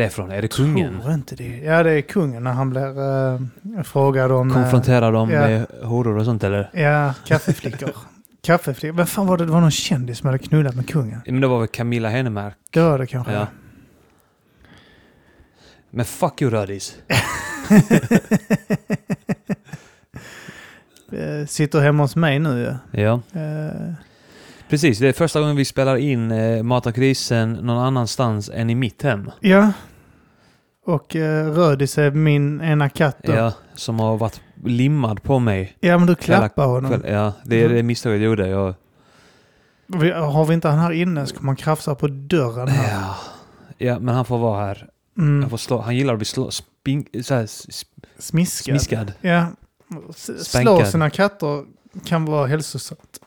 Är det från? Är det kungen? Tror inte det. Ja, det är kungen när han blir uh, frågad om... eh, Konfronterar dem ja. med horor och sånt eller? ja, kaffeflickor. kaffeflickor. Vem fan var det? Det var någon kändis som hade knullat med kungen. Men det var väl Camilla Henemark? Det var det kanske. Ja. Men fuck you Rödis. Eh, Sitter hemma hos mig nu ju. Ja. Eh, Precis, det är första gången vi spelar in eh, Mata krisen någon annanstans än i mitt hem. ja. Och uh, Rödis är min ena katt då. Ja, som har varit limmad på mig. Ja, men du klappar honom. kväll- Ja, det är det misstaget jag gjorde. Jag, Vi, har vi inte han här inne så kommer han krafsa på dörren här. ja. ja, men han får vara här. Mm. Han, får slå, han gillar att bli slå, spink, här, s- Smiskad. smiskad. Ja. S- Slå sina katter kan vara hälsosamt.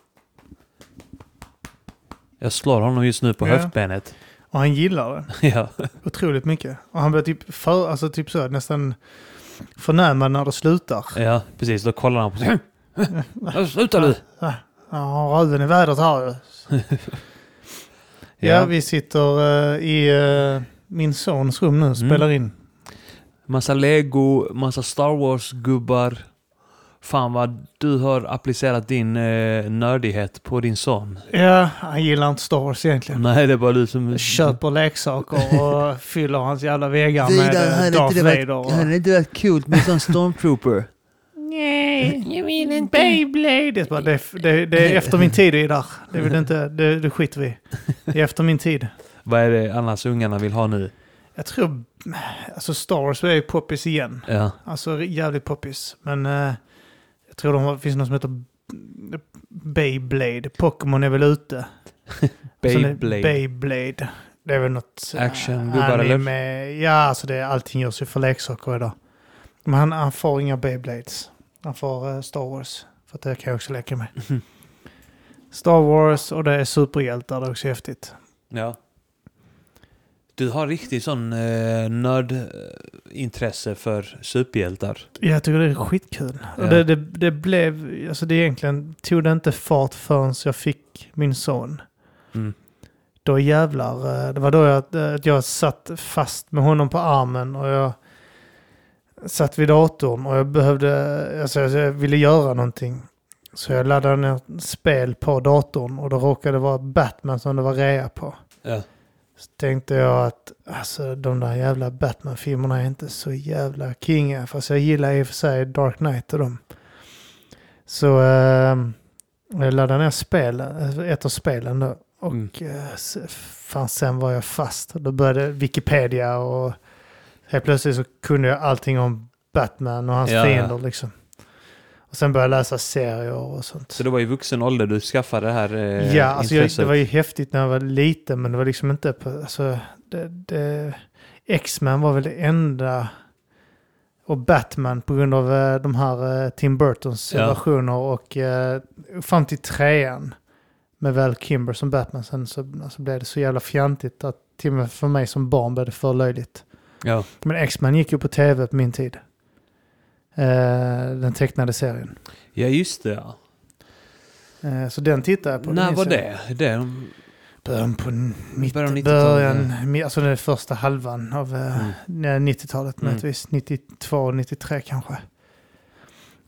Jag slår honom just nu på Ja. höftbenet. Och han gillar det Ja. otroligt mycket. Och han blir typ, för, alltså typ så, nästan förnämad när det slutar. ja, precis. Då kollar han på sig. Ja, Sluta du! Ja, har röven i vädret här ju. Ja, vi sitter eh, i eh, min sons rum nu och Mm. spelar in. Massa lego, massa Star Wars-gubbar. Fan vad du har applicerat din eh, nördighet på din son. Ja, han gillar inte Star Wars egentligen. Nej, det är bara du som... Köper leksaker och fyller hans jävla väggar med eh, Darth Vader. Och... inte varit kul med sån stormtrooper? Nej, jag vill inte. Beyblade. Det, det, det, det är efter min tid det är där. Det, vill inte, det, det skiter vi Det är efter min tid. Vad är det annars ungarna vill ha nu? Jag tror, alltså Star Wars är ju poppis igen. Ja. Alltså jävligt poppis. Men eh, tror de finns något som heter Beyblade. Pokémon är väl ute. Är Beyblade. Beyblade. Det är väl något... eh, Action, gubbar, eller? Ja, alltså det, allting görs ju för leksaker idag. Men han, han får inga Beyblades. Han får eh, Star Wars. För att det kan jag också leka med. Star Wars och det är superhjältar. Det är också häftigt. Ja. Du har riktigt sån eh, nördintresse för superhjältar. Jag tycker det är skitkul. Ja. Och det, det, det blev, alltså det egentligen tog det inte fart förrän jag fick min son. Mm. Då jävlar, eh, det var då jag, eh, att jag satt fast med honom på armen och jag satt vid datorn och jag behövde, alltså jag ville göra någonting. Så jag laddade ner spel på datorn och då råkade det vara Batman som det var rea på. Ja. Så tänkte jag att alltså, de där jävla Batman-filmerna är inte så jävla kinga. Fast jag gillar i och för sig Dark Knight och dem. Så eh, jag laddade ner spelen, ett av spelen då. Och Mm. eh, fan, sen var jag fast. Då började Wikipedia och helt plötsligt så kunde jag allting om Batman och hans ja. fiender liksom. Och sen började jag läsa serier och sånt. Så det var i vuxen ålder du skaffade det här eh, Ja, alltså jag, det var ju häftigt när jag var liten, men det var liksom inte på, alltså, det, det, X-Men var väl det enda, och Batman på grund av eh, de här eh, Tim Burtons Ja. versioner och eh, fram till trean med Val Kimber som Batman, sen så alltså, blev det så jävla fjantigt att till och med för mig som barn blev det för löjligt. Ja. Men X-Men gick ju på tv på min tid. Eh, den tecknade serien. ja, just det. Ja. Eh, så den tittade jag på. När var jag. det? det? Början på mitt, Början av 90-talet, början, mi- alltså den första halvan av eh, Mm. 90-talet Mm. möjligtvis. 92, 93 kanske.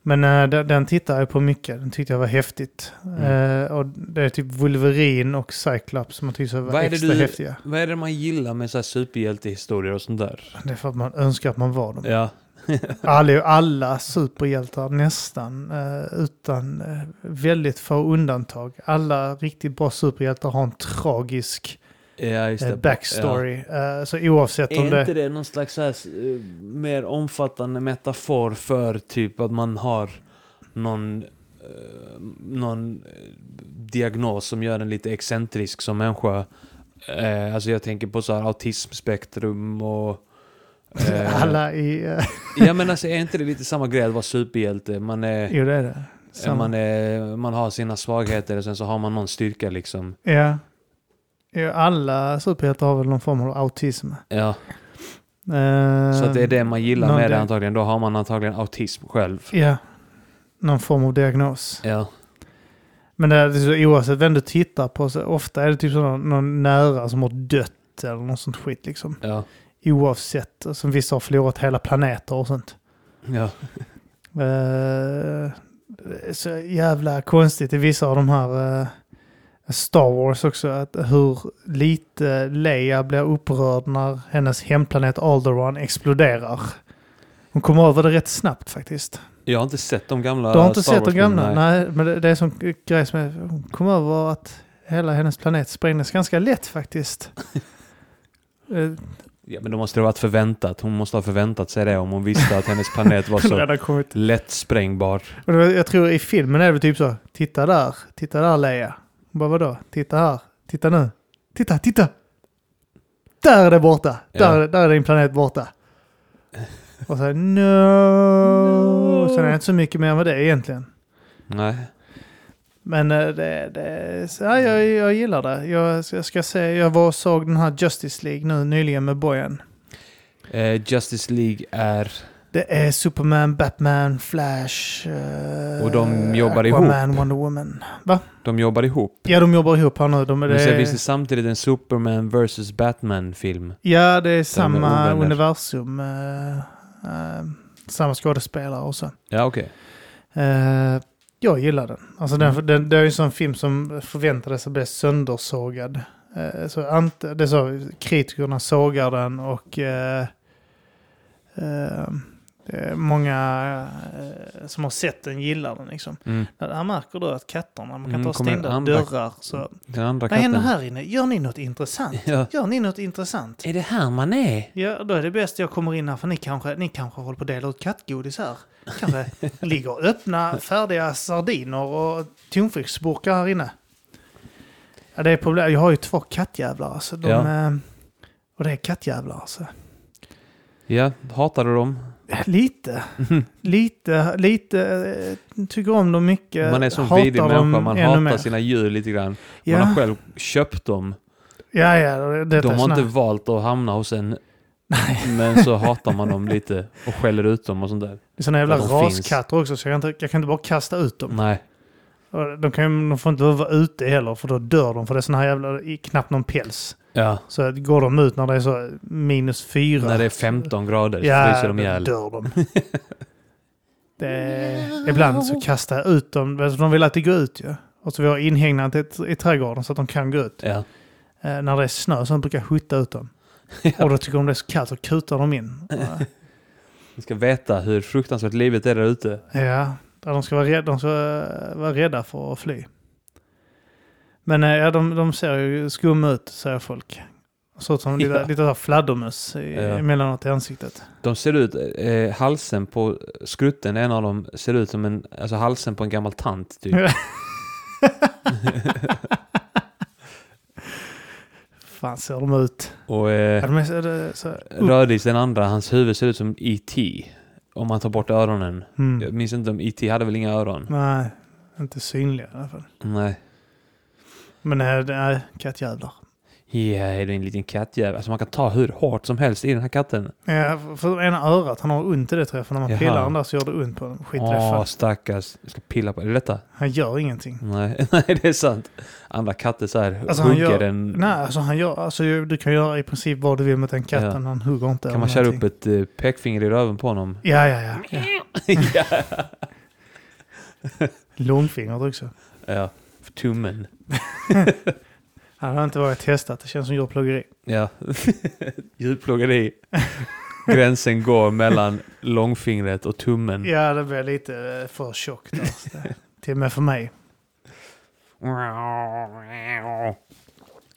Men eh, den, den tittade jag på mycket. Den tyckte jag var häftigt. Mm. Eh, och det är typ Wolverine och Cyclops som man tyckte var, Vad är det extra du- häftiga. Vad är det man gillar med så här superhjältehistorier och sånt där? Det är för att man önskar att man var dem. Ja. Alla, alla superhjältar nästan, eh, utan eh, väldigt få undantag. Alla riktigt bra superhjältar har en tragisk Ja, eh, backstory. Eh, så oavsett Ja. om Är det... inte det någon slags här, mer omfattande metafor för typ att man har någon, någon diagnos som gör en lite excentrisk som människa? Alltså jag tänker på så här autismspektrum och... eh, Alla i... eh, Ja men alltså är inte det lite samma grej att vara superhjälte? Man är... jo, det är det. Samma. Man, är, man har sina svagheter och sen så har man någon styrka liksom. Ja. ja. Alla superhjältar har väl någon form av autism. Ja, Eh, så det är det man gillar med det antagligen. Då har man antagligen autism själv. Ja. Någon form av diagnos. Ja, Men det är så oavsett vem du tittar på så ofta är det typ så någon, någon nära som har dött eller något sånt skit liksom. ja, Oavsett. Som vissa har förlorat hela planeter och sånt. ja. Eh, är så jävla konstigt i vissa av de här eh, Star Wars också. Att hur lite Leia blir upprörd när hennes hemplanet Alderaan exploderar. Hon kommer över det rätt snabbt faktiskt. Jag har inte sett de gamla Du har inte Star sett de gamla? Nej. men det, det är som grej som är, hon kom över att hela hennes planet sprängdes ganska lätt faktiskt. Ja, men då måste det ha varit förväntat. Hon måste ha förväntat sig det om hon visste att hennes planet var så lätt sprängbar. Jag tror i filmen är det typ så. Titta där, titta där Leia. Hon bara vadå? Titta här, titta nu. Titta, titta! Där är det borta! Där, Ja. där är din planet borta. Och så här, no. Sen är det inte så mycket mer med det egentligen. Nej. Men eh, det, det, ja, jag, jag gillar det. Jag ska, jag ska se, jag var och såg den här Justice League nu nyligen med Bojan. Eh, Justice League är... Det är Superman, Batman, Flash, eh, Och de jobbar Aquaman, Wonder Woman. Va? De jobbar ihop. Ja, de jobbar ihop här nu. De, Men det sen är, finns det samtidigt en Superman vs Batman-film. ja, det är samma ovänner. universum. eh, eh, samma skådespelare och så. Ja, okej. Eh, jag gillar den. Alltså den, Mm. den, det är ju en sån film som förväntades bli söndersågad. Eh, så ant, det är så, kritikerna sågar den och eh, eh, många eh, som har sett den gillar den liksom. Mm. Här märker du att katterna, man kan Mm, ta stängda dörrar. Så, Den andra vad händer här inne? Gör ni något intressant? Ja. Gör ni något intressant? Är det här man är? Ja, då är det bäst jag kommer in här för ni kanske, ni kanske håller på att dela ut kattgodis här. Kanske ligger öppna färdiga sardiner och tonfiskburkar här inne. Ja, det är problem. Jag har ju två kattjävlar alltså. De, Ja. och det är kattjävlar alltså. Ja, hatar du dem? Lite, lite, lite. eh, Tycker om dem mycket. Man är som vidrig människa, man hatar mer. sina djur lite grann. Man Ja, har själv köpt dem. ja, ja. Det, det De har inte valt att hamna hos en. Men så hatar man dem lite och skäller ut dem och sånt där. Det är såna jävla raskatter också så jag kan, inte, jag kan inte bara kasta ut dem. Nej. De, kan, de får inte vara ute heller för då dör de för det är såna här jävla, knappt någon päls. Ja. Så går de ut när det är så minus fyra. När det är 15 grader ja, fryser de ihjäl. dör de. är, ibland så kastar jag ut dem. De vill alltid gå ut ju. Och så vi har inhägnat i, i trädgården så att de kan gå ut. Ja. Eh, när det är snö så brukar jag skjuta ut dem. Och då tycker de det är så kallt så kutar de in. Eh, Ni ska veta hur fruktansvärt livet är där ute. Ja, de ska vara rädda, de ska vara rädda för att fly. Men eh, ja, de, de ser ju skumma ut, säger folk. Så ut som lite, Ja. lite fladdermöss emellanåt i ansiktet. De ser ut, eh, halsen på skrutten, en av dem ser ut som en, alltså halsen på en gammal tant typ. Fan ser de ut. Och Ja, eh, de är så. Rödis den andra, hans huvud ser ut som E.T. Om man tar bort öronen. Jag Mm. minns inte om E.T. hade väl inga öron? Nej, inte synliga i alla fall. Nej. Men eh, det är kattjävlar. Ja, är det en liten kattjävel? Alltså man kan ta hur hårt som helst i den här katten. Ja, för- ena örat, han har ont i det. För när man Jaha. pillar den där så gör det ont på den. Skit i det. Åh, stackars. Jag ska pilla på det detta? Han gör ingenting. Nej, nej, det är sant. Andra katter så här Alltså, han hugger gör- den. Nej, alltså han gör, alltså du kan göra i princip vad du vill mot den katten. Ja. Han hugger inte. Kan man köra upp ett eh, pekfinger i röven på honom? Ja, ja, ja. ja. ja. Långfingret också. ja. För tummen. Han har inte varit testat. Det känns som djurplågeri. Ja. Djurplågeri. Gränsen går mellan långfingret och tummen. Ja, det blir lite eh, för tjockt. det- Till och med för mig.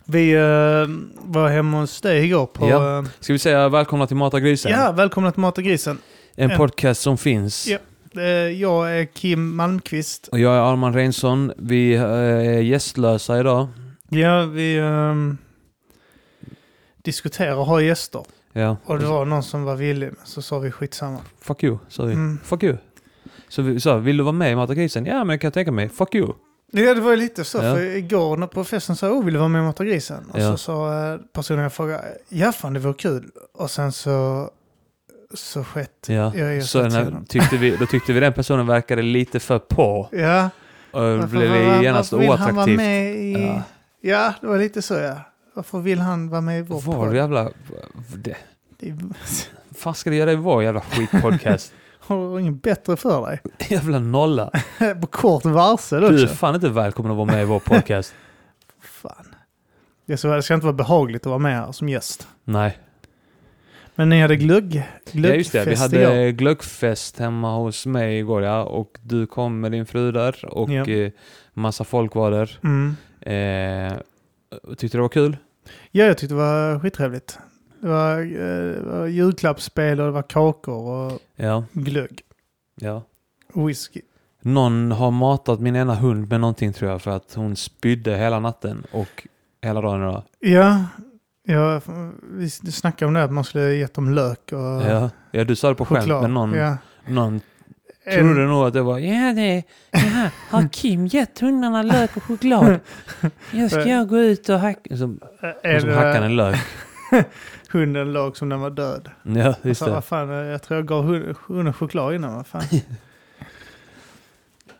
Vi eh, var hemma hos dig igår på... Ja. eh, Ska vi säga välkomna till Mata grisen? ja, välkomna till Mat och grisen. En podcast som finns. Ja. Jag är Kim Malmqvist. Och jag är Arman Reinsson. Vi är gästlösa idag. Ja, vi ehm, diskuterar och har gäster. Ja. Och det var någon som var villig, men så sa vi skitsamma. Fuck you, sa vi. Mm. Fuck you. Så vi sa, vill du vara med i Mata grisen? Ja, men jag kan tänka mig. Fuck you. Ja, det var ju lite så. Ja. För igår på festen sa jag, oh, vill du vara med och mata grisen? Och Ja. så sa eh, personen jag frågade, ja fan det vore kul. Och sen så, så skett. Ja. Jag är så när, tyckte vi, då tyckte vi den personen verkade lite för på. Ja. Och Varför- blev var- genast vill han oattraktivt. med i... Ja. Ja. det var lite så ja. Varför vill han vara med i vår podd? jävla... Det, Det fan ska du göra i vår jävla skitpodcast? Har du inget bättre för dig? jävla nolla. På kort varsel Du är också. fan inte välkommen att vara med i vår podcast. Fan. Det ska, det ska inte vara behagligt att vara med här som gäst. Nej. Men ni hade glögg, glöggfest Ja just det, vi igår. hade glöggfest hemma hos mig igår ja. Och du kom med din fru där och Ja. eh, massa folk var där. Mm. Eh, tyckte det var kul? Ja, jag tyckte det var skittrevligt. Det var, eh, det var julklappsspel och det var kakor och Ja. glögg. ja. Whisky. Någon har matat min ena hund med någonting tror jag för att hon spydde hela natten och hela dagen idag. Ja, ja, vi snackade om det att man skulle gett dem lök och Ja. ja, du sa det på skämt men någon, ja. någon trodde nog att det var ja det, ja, har Kim gett hundarna lök och choklad? Jag ska jag gå ut och hacka. En, och hackade han en lök. hunden låg som den var död. Ja, just Så, det. fan, jag tror jag gav hund- hunden choklad innan. Vad fan.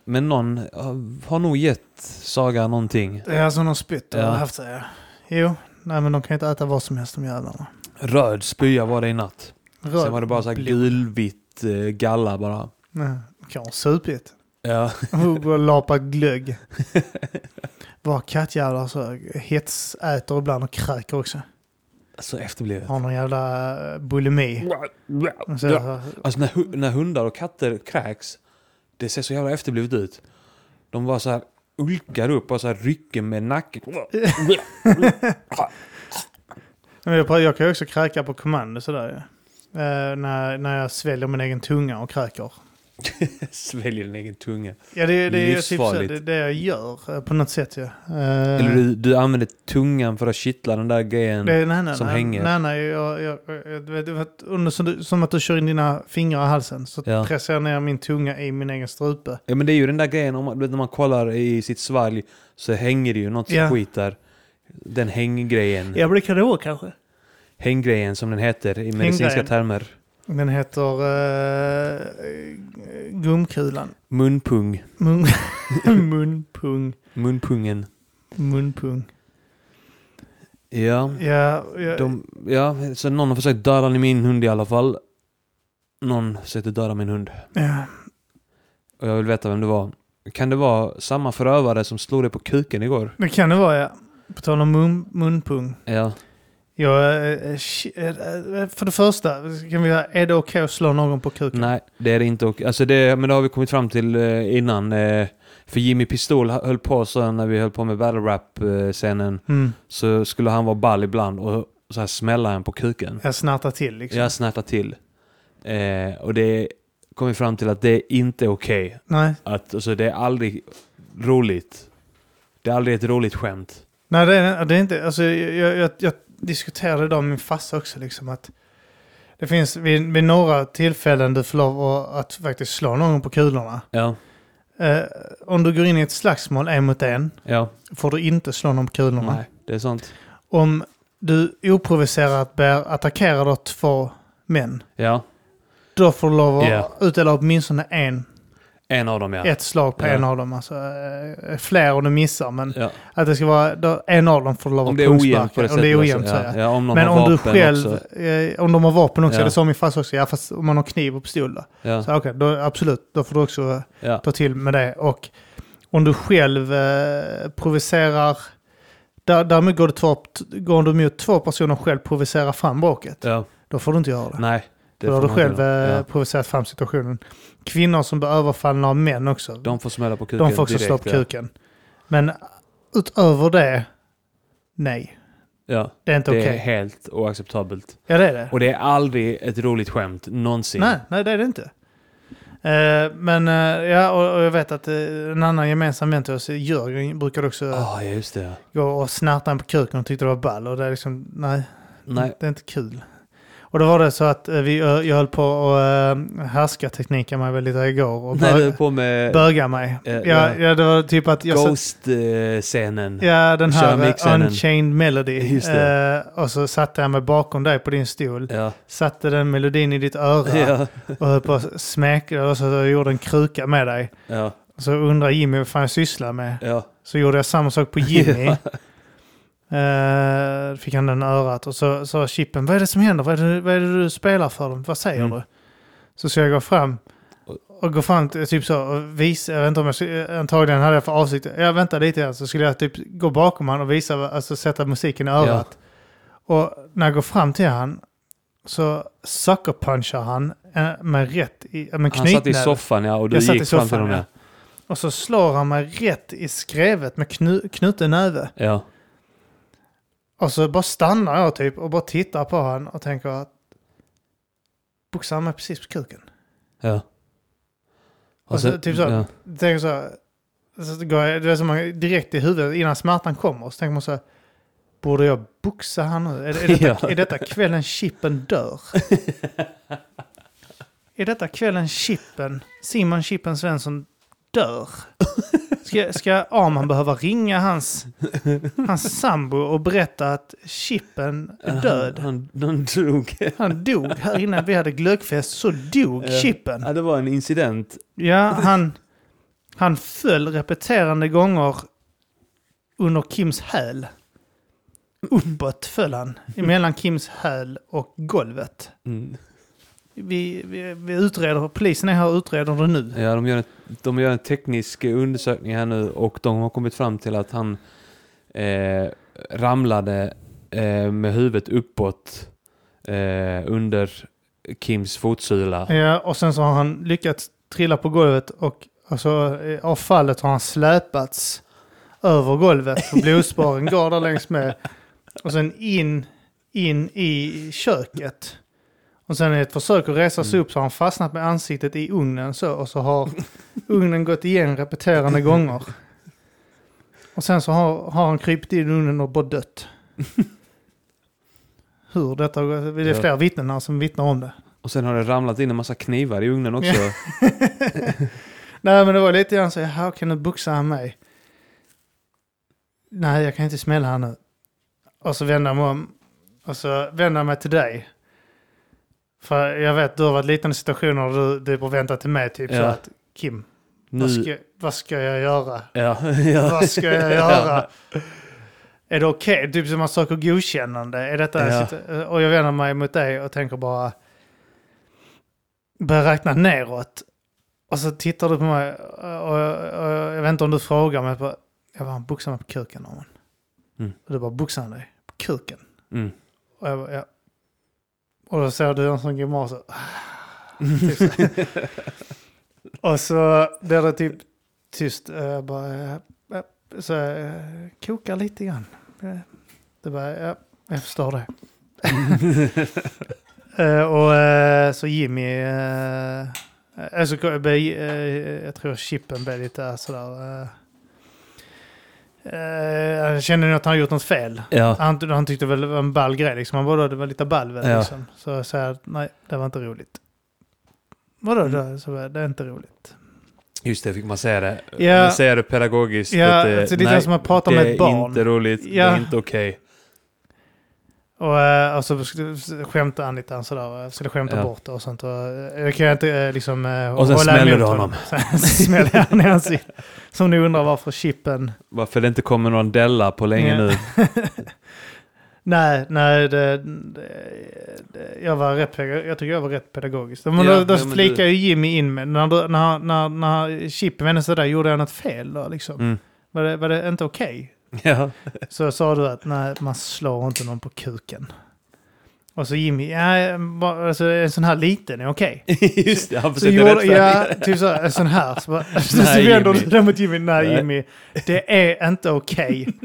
Men någon har- har nog gett Saga någonting. Det är alltså någon spytt Ja. haft sig. Jo, nej men de kan inte äta vad som helst de jävlarna. Röd spya var det i natt. Röd Sen var det bara så här blod. gulvitt eh, galla bara. Nej, kan ha supit. Ja. Och lapat glögg. Var kattjävlar så hetsäter ibland och kräker också. Så efterblivet. Har någon jävla eh, bulimi. Så, Alltså när, när hundar och katter kräks, det ser så jävla efterblivet ut. De bara så här ulkar upp och så här rycker med nacken. Jag kan ju också kräka på kommando sådär ju. Eh, när, när jag sväljer min egen tunga och kräker. Sväljer din egen tunga. Ja, det, det är typ så, det, det jag gör eh, på något sätt. Ja. Eller du, du använder tungan för att kittla den där grejen. det, nej, nej, som nej, hänger. Nej, nej, jag, jag, jag, under, som, som att du kör in dina fingrar i halsen. Så Ja. pressar jag ner min tunga i min egen strupe. Ja men det är ju den där grejen, om man, när man kollar i sitt svalg så hänger det ju något Ja. skit där. Den hänggrejen. Ja, men det kan det vara kanske. Hänggrejen som den heter i medicinska Hänggrejen. termer. Den heter uh, gumkulan. Munpung. Mun, munpung. Munpungen. Munpung. Ja. Ja, ja, De, ja, så någon har försökt döda min hund i alla fall. Någon försökte döda min hund. ja. Och jag vill veta vem det var. Kan det vara samma förövare som slog dig på kuken igår? det kan det vara ja. På tal om mun, munpung. Ja. Ja, eh, eh, eh, för det första, kan vi, göra- är det okej att slå någon på kuken? Nej, det är det inte. Och, alltså det, men det har vi kommit fram till innan. För Jimmy Pistol höll på så när vi höll på med battle rap-scenen. Mm. Så skulle han vara ball ibland och så här smälla en på kuken. Jag snartar till liksom. Jag snärtar till. Eh, och det kom vi fram till att det är inte okej. Nej. Att, alltså, det är aldrig roligt. Det är aldrig ett roligt skämt. Nej, det är, det är inte. Alltså, jag, jag, jag diskuterade idag med min farsa också. Liksom, att det finns vid, vid några tillfällen du får lov att, faktiskt slå någon på kulorna. Ja, Eh, om du går in i ett slagsmål en mot en ja. får du inte slå någon på kulorna. Nej, det är sånt. Om du oprovocerat bär attackerar då två män, Ja, då får du lov att Ja. utdela åtminstone en, en av dem ja. ett slag på Ja. en av dem. Alltså, eh, fler om du missar, men ja. att det ska vara, en av dem får du lov att det pungsparka. det Om det är ojämnt så ja. om Men om du själv, också. eh, om de har vapen också, det sa min farsa också, ja fast om man har kniv och pistol då. Ja, Så okej, då absolut, då får du också eh, ta till med det. Och om du själv eh, provocerar, där, därmed går du, två, går du mot två personer själv provocerar fram bråket, då får du inte göra det. Nej. Det då har du själv eh, ja. provocerat fram situationen. Kvinnor som blir överfallna av män också, de, De får smälla på kuken får också slå direkt, på ja. kuken. Men utöver det, nej. Ja. Det är inte Det okej. är helt oacceptabelt. Ja, det är det. Och det är aldrig ett roligt skämt någonsin. Nej, nej, det är det inte. Eh, men eh, ja, och, och jag vet att en annan gemensam vän till oss, Jörgen, brukade också Ja, ja, gå och snärta en på kuken och tyckte det var ball. Och det är liksom, nej, Nej. det är inte kul. Och då var det så att eh, vi, ö- jag höll på att uh, härska tekniken mig lite igår och Nej, du på med böga mig. Eh, ja, ja. det var typ att Ghost-scenen. Ja, den här eh. Unchained Melody. Eh, och så satte jag mig bakom dig på din stol. Ja. Satte den melodin i ditt öra. Ja. Och höll på att smeka och så jag gjorde en kruka med dig. Ja. Så undrar Jimmy vad fan jag sysslar med. Ja. Så gjorde jag samma sak på Jimmy. Ja. Eh, fick han den örat och så sa Chippen, vad är det som händer? Vad är det, vad är det du spelar för dem? Vad säger Mm. du? Så ska jag gå fram och gå fram till typ så och visa, jag vet inte om jag, antagligen hade jag för avsikt, jag väntar lite grann så skulle jag typ gå bakom han och visa, alltså sätta musiken i örat. Och när jag går fram till han så sucker-punchar han eh, med rätt i, med Han satt i soffan ja, och du Jag gick fram till honom. ja. Och så slår han mig rätt i skrevet med knu, knuten näve. Ja. Och så bara stannar jag typ och bara tittar på honom och tänker att boxar han mig precis på kuken? Ja. Och så, typ så, Ja. tänker så, här, så går jag, det är som man direkt i huvudet innan smärtan kommer. Så tänker man så här, borde jag boxa han nu? Är, är, detta, Ja. är detta kvällen Chippen dör? är detta kvällen Chippen, Simon Chippen Svensson dör? Ska, ska Arman behöva ringa hans, hans sambo och berätta att Chippen är död? Han, han drog. Han dog här innan vi hade glöggfest, så dog. Chippen. Ja, det var en incident. Ja, han, han föll repeterande gånger under Kims häl. Uppåt föll han, emellan Kims häl och golvet. Mm. Vi, vi, vi utreder, polisen är här och utreder det nu. Ja, de gör, en, de gör en teknisk undersökning här nu och de har kommit fram till att han eh, ramlade eh, med huvudet uppåt eh, under Kims fotsula. Ja, och sen så har han lyckats trilla på golvet och alltså, av fallet har han släpats över golvet. Och blodspåren går där längs med. Och sen in, in i köket. Och sen i ett försök att resa sig upp så har han fastnat med ansiktet i ugnen så. Och så har ugnen gått igen repeterande gånger. Och sen så har, har han krypit in i ugnen och bara dött. Hur detta har gått- Det är flera vittnen här som vittnar om det. Och sen har det ramlat in en massa knivar i ugnen också. Nej men det var lite grann så, jaha kan du boxa han mig? Nej jag kan inte smälla han nu. Och så vänder jag mig om. Och så vänder jag mig till dig. För jag vet du har varit i liknande situationer där du, du har väntat till mig typ så Ja. att Kim, vad, Nu... ska, vad ska jag göra? Ja, ja. Vad ska jag göra? Är det okej? Typ som man söker godkännande. Är detta Ja. och jag vänder mig mot dig och tänker bara... Börjar räkna neråt. Och så tittar du på mig och, och, och jag vet inte om du frågar mig. På, jag bara, boxar mig på kuken. Mm. Och du bara, boxar han dig på kuken? Mm. Och jag bara, ja. Och då ser du en sån grimas. så- och så blir det typ tyst. Jag bara, ja, ja. så jag kokar lite grann. Det bara, ja, jag förstår det. Eh, och eh, så Jimmy, alltså, eh, jag tror chippen blev lite sådär. Uh, jag kände nog att han gjort något fel. ja. Han, han tyckte väl det var en ball grej liksom. Han bara, det var lite ball väl Ja. liksom. Så jag säger, nej, det var inte roligt. Vadå Mm. då? Så det är inte roligt. Just det, fick man säga det. Ja. Man säger det pedagogiskt. Ja, att det, alltså, det är lite som att prata det med ett barn. är inte roligt, det Ja. är inte okej. Och, eh, och så skämtade han lite han sådär. Skulle skämta Ja. bort det och sånt. Och, eh, jag kan inte eh, liksom eh, Och sen hålla smäller emot du honom. Sen smäller han i ansiktet. Som ni undrar varför chippen... Varför det inte kommer någon Della på länge nu. Nej, nej, det, det, det, jag var rätt, jag tycker jag var rätt pedagogisk. Men Ja, då, då ja, men du- ju Jimmy in med, när, du- när, när, när chippen vände sig där, gjorde jag något fel då liksom? Mm. Var, det, var det inte okej? Ja. Så sa du att nej, man slår inte någon på kuken. Och så Jimmy, ja, bara, alltså, en sån här liten är okej. Just det, han försökte rättfärdiga. ja, typ så, en sån här. Så, bara, så, vänder Jimmy. du dig mot Jimmy, nej Nej. Jimmy, det är inte okej.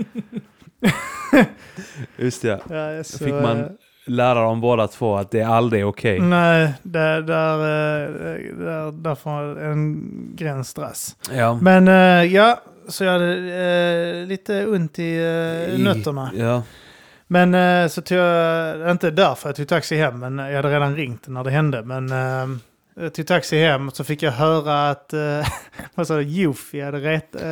Just det. Ja, så, Fick man lära dem båda två att det aldrig är okej. Nej, där, där, eh, där, där får en gräns dras. Ja. Men eh, ja, så jag hade eh, lite ont i nötterna. Ja. Men så tog jag, inte därför jag tog taxi hem, men jag hade redan ringt när det hände. Men eh, jag tog taxi hem så fick jag höra att, eh, vad sa du, Jofi hade ret, eh,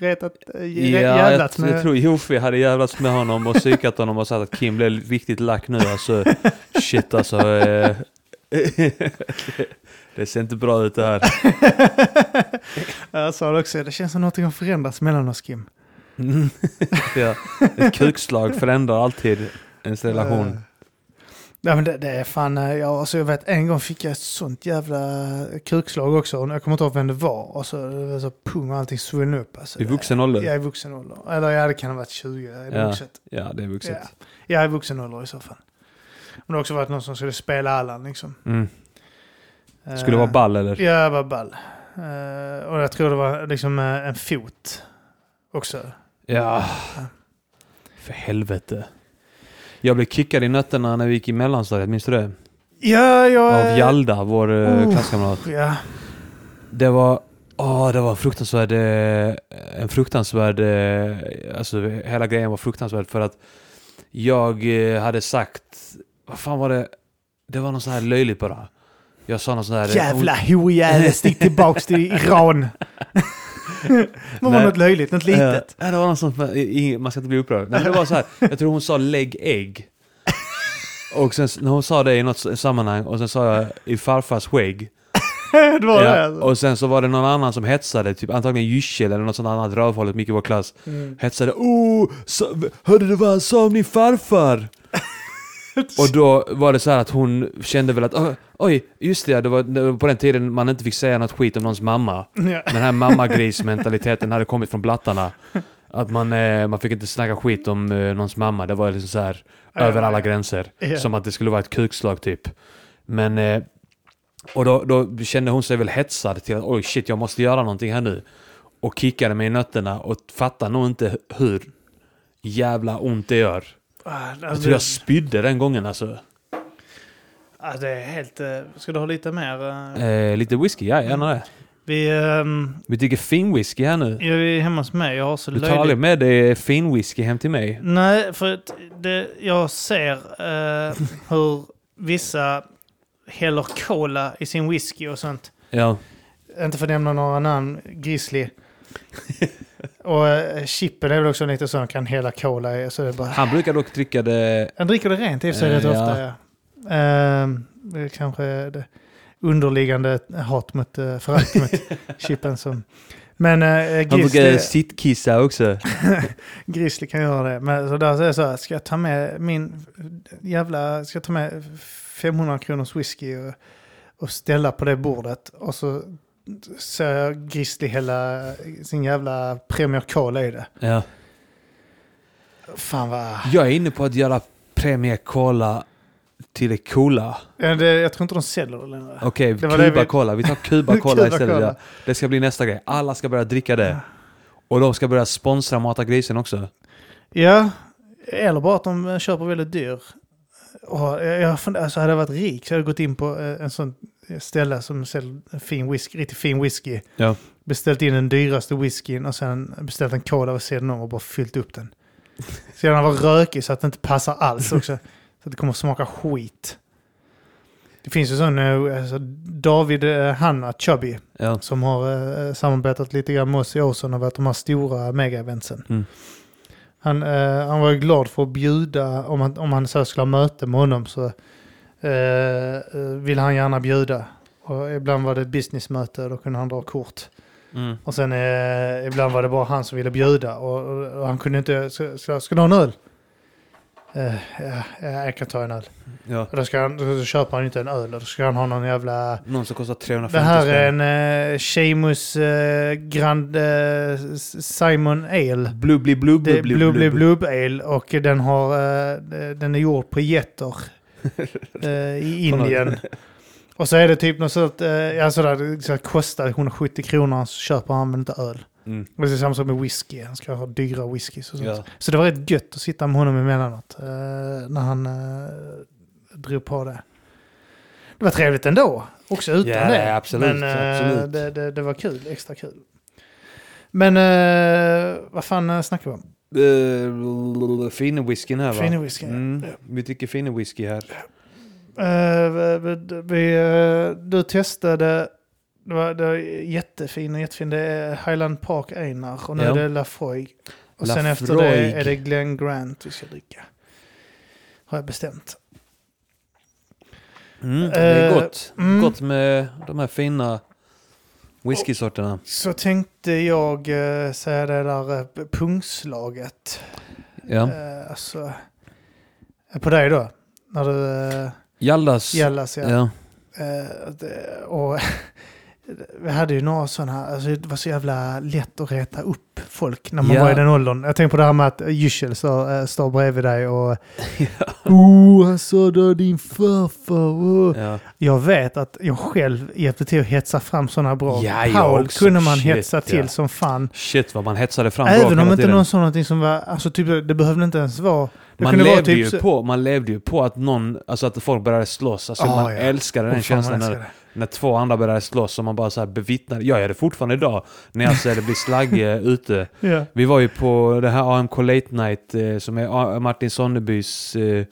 retat, eh, Ja, jag, jävlats jag med... tror Jofi hade jävlats med honom och psykat honom och sagt att Kim blev riktigt lack nu alltså. Shit alltså. Eh, det ser inte bra ut det här. jag sa det också, det känns som någonting har förändrats mellan oss Kim. Mm. ja. Ett kukslag förändrar alltid ens relation. Eh, Ja men det, det är fan, eh, ja, alltså jag vet en gång fick jag ett sånt jävla kukslag också. Och Jag kommer inte ihåg vem det var. Och så, det så pung och allting svulln upp. Alltså, I vuxen ålder? Jag är i vuxen ålder. Eller ja, det kan ha varit 20. Jag är Ja. vuxet. Ja, det är vuxet. Ja. Jag i vuxen ålder i så fall. Men det har också varit någon som skulle spela Allan liksom. Mm. Skulle det vara Eh, ball eller? Ja, det var ball. Eh, och jag tror det var liksom eh, en fot också. Ja. För helvete. Jag blev kickad i nötterna när vi gick i mellanstadiet, minns du det? Ja, jag... Av Hjalda, vår uh, Oh. klasskamrat. Ja. Det var, åh, det var fruktansvärd, eh, en fruktansvärd, eh, alltså hela grejen var fruktansvärd för att jag eh, hade sagt, vad fan var det, det var något sånt här löjligt bara. Jag sa något sånt här... Jävla hojävel, stick tillbaks till Iran. Det var något löjligt, något litet. Ja, det var något sånt, i- man ska inte bli upprörd. Nej, men det var så här, jag tror hon sa lägg ägg. Och sen när hon sa det i något sammanhang och sen sa jag i farfars skägg. det var det. Ja, Alltså. och sen så var det någon annan som hetsade, typ antagligen Yücel eller något sånt annat rövhållet mycket i vår klass. Mm. Hetsade oh, så, hörde du vad han sa om din farfar? och då var det så här att hon kände väl att "Oj, just det, det var, det var på den tiden man inte fick säga något skit om någons mamma. Ja. Den här mammagrismentaliteten hade kommit från blattarna. Att man, eh, man fick inte snacka skit om eh, någons mamma. Det var liksom så här över ja, alla gränser. Som att det skulle vara ett kukslag typ. Men... Eh, och då, då kände hon sig väl hetsad till att oj shit, jag måste göra någonting här nu. Och kickade mig i nötterna och fattade nog inte hur jävla ont det gör. Ah, Jag tror jag spydde den gången alltså. ah, det är helt... eh, ska du ha lite mer? eh? Eh, lite whisky, ja gärna det. Vi, ehm, Vi dricker fin whisky här nu. jag är hemma hos mig. Jag har så Du tar aldrig med dig fin whisky hem till mig. Nej, för det, jag ser eh, hur vissa häller cola i sin whisky och sånt. Ja. Inte för att nämna några namn, Grizzly. Och eh, Chippen är väl också lite sån, kan hälla cola i. Så det är bara... Han brukar dock dricka det... Han dricker det rent i och för sig rätt Eh, ofta. Ja. Ehm, det är kanske det underliggande hat mot, uh, förakt mot Chippen som... Men uh, Han brukar Grizzly, sittkissa också. Grizzly kan göra det. Men så där så är det så här, ska jag ta med min jävla, ska jag ta med 500 kronors whisky och, och ställa på det bordet och så jag Grizzly hälla sin jävla Premier Cola i det. Ja. Fan vad... Jag är inne på att göra Premier Cola till det coola. Ja, det, jag tror inte de säljer det längre. Okej, Det var det Cuba vi- tar Cuba Cola Cuba istället. Ja. Det ska bli nästa grej. Alla ska börja dricka det. Och de ska börja sponsra Mata Grisen också. Ja, eller bara att de köper väldigt dyr. Och jag, jag alltså hade jag varit rik så hade jag gått in på eh, en sån ställe som säljer fin whisky, riktigt fin whisky. Ja. Beställt in den dyraste whiskyn och sen beställt en cola vid sidan om och bara fyllt upp den. Så den var rökig så att det inte passar alls också. Så att det kommer att smaka skit. Det finns ju sån, eh, alltså David eh, Hanna Chubby Ja. som har eh, samarbetat lite grann med oss i Åsen och varit de här stora mega-eventsen. Mm. Han, han var ju glad för att bjuda, om han, om han så skulle ha möte med honom så eh, eh, ville han gärna bjuda. Och ibland var det ett businessmöte och då kunde han dra kort. Mm. Och sen eh, ibland var det bara han som ville bjuda och, och, och han kunde inte, ska, ska, ska du ha en öl? Eh, ja, ja, jag kan ta en öl. ja. Och då, ska han, då köper han inte en öl, då ska han ha någon jävla... Någon som kostar 350 Det här är en uh, Seamus eh, Grand eh, Simon Ale. Blubbli blubb blubb Blub blubb. Blub Ale och den, har, eh, den är gjord på getter eh, i Indien. Och så är det typ något sånt, ja, sådär, det så här kostar 170 kronor så köper han väl inte öl. Mm. Och det är samma sak med whisky. Han ska ha dyra whisky. Sånt. Ja. Så det var rätt gött att sitta med honom emellanåt. Uh, när han drog på det. Det var trevligt ändå. Också utan Ja, det. absolut, Men eh, absolut. Det, det, det var kul. Extra kul. Men vad fan snackar vi om? Uh, fina whiskyn här va? Fina whisky. Mm. Vi dricker fina whisky här. Eh, vi, vi, eh, du testade, det var, det var jättefin jättefin, det är Highland Park Einar och nu Ja. är det Lafroig. Och sen efter det är det Glen Grant vi ska dricka. Har jag bestämt. Mm, det är Eh, gott. mm. Gott med de här fina whiskysorterna. Så tänkte jag eh, säga det där eh, pungslaget. Ja. Eh, alltså, eh, på dig då? När du eh, Jallas. gällas, ja. Ja. Eh, det- och vi hade ju några sådana alltså det var så jävla lätt att reta upp folk när man Ja. var i den åldern. Jag tänker på det här med att Yücel står, äh, står bredvid dig och Oh, han sa då din farfar. Oh. Ja. Jag vet att jag själv hjälpte till att hetsa fram sådana bra. Ja, Paul kunde man Shit, hetsa till ja. som fan. Shit vad man hetsade fram Även om inte någon sa någonting som var, alltså typ, det behövde inte ens vara. Det man levde, typ ju så- på, man levde ju på att någon, alltså att folk började slåss. Alltså Ah, man ja. älskade den fan, vad känslan jag när, två andra började slåss och man bara så här bevittnade. Jag gör det fortfarande idag när jag ser det bli slagge ute. Ja. Vi var ju på det här AMK Late Night eh, som är Martin Sonnebys eh,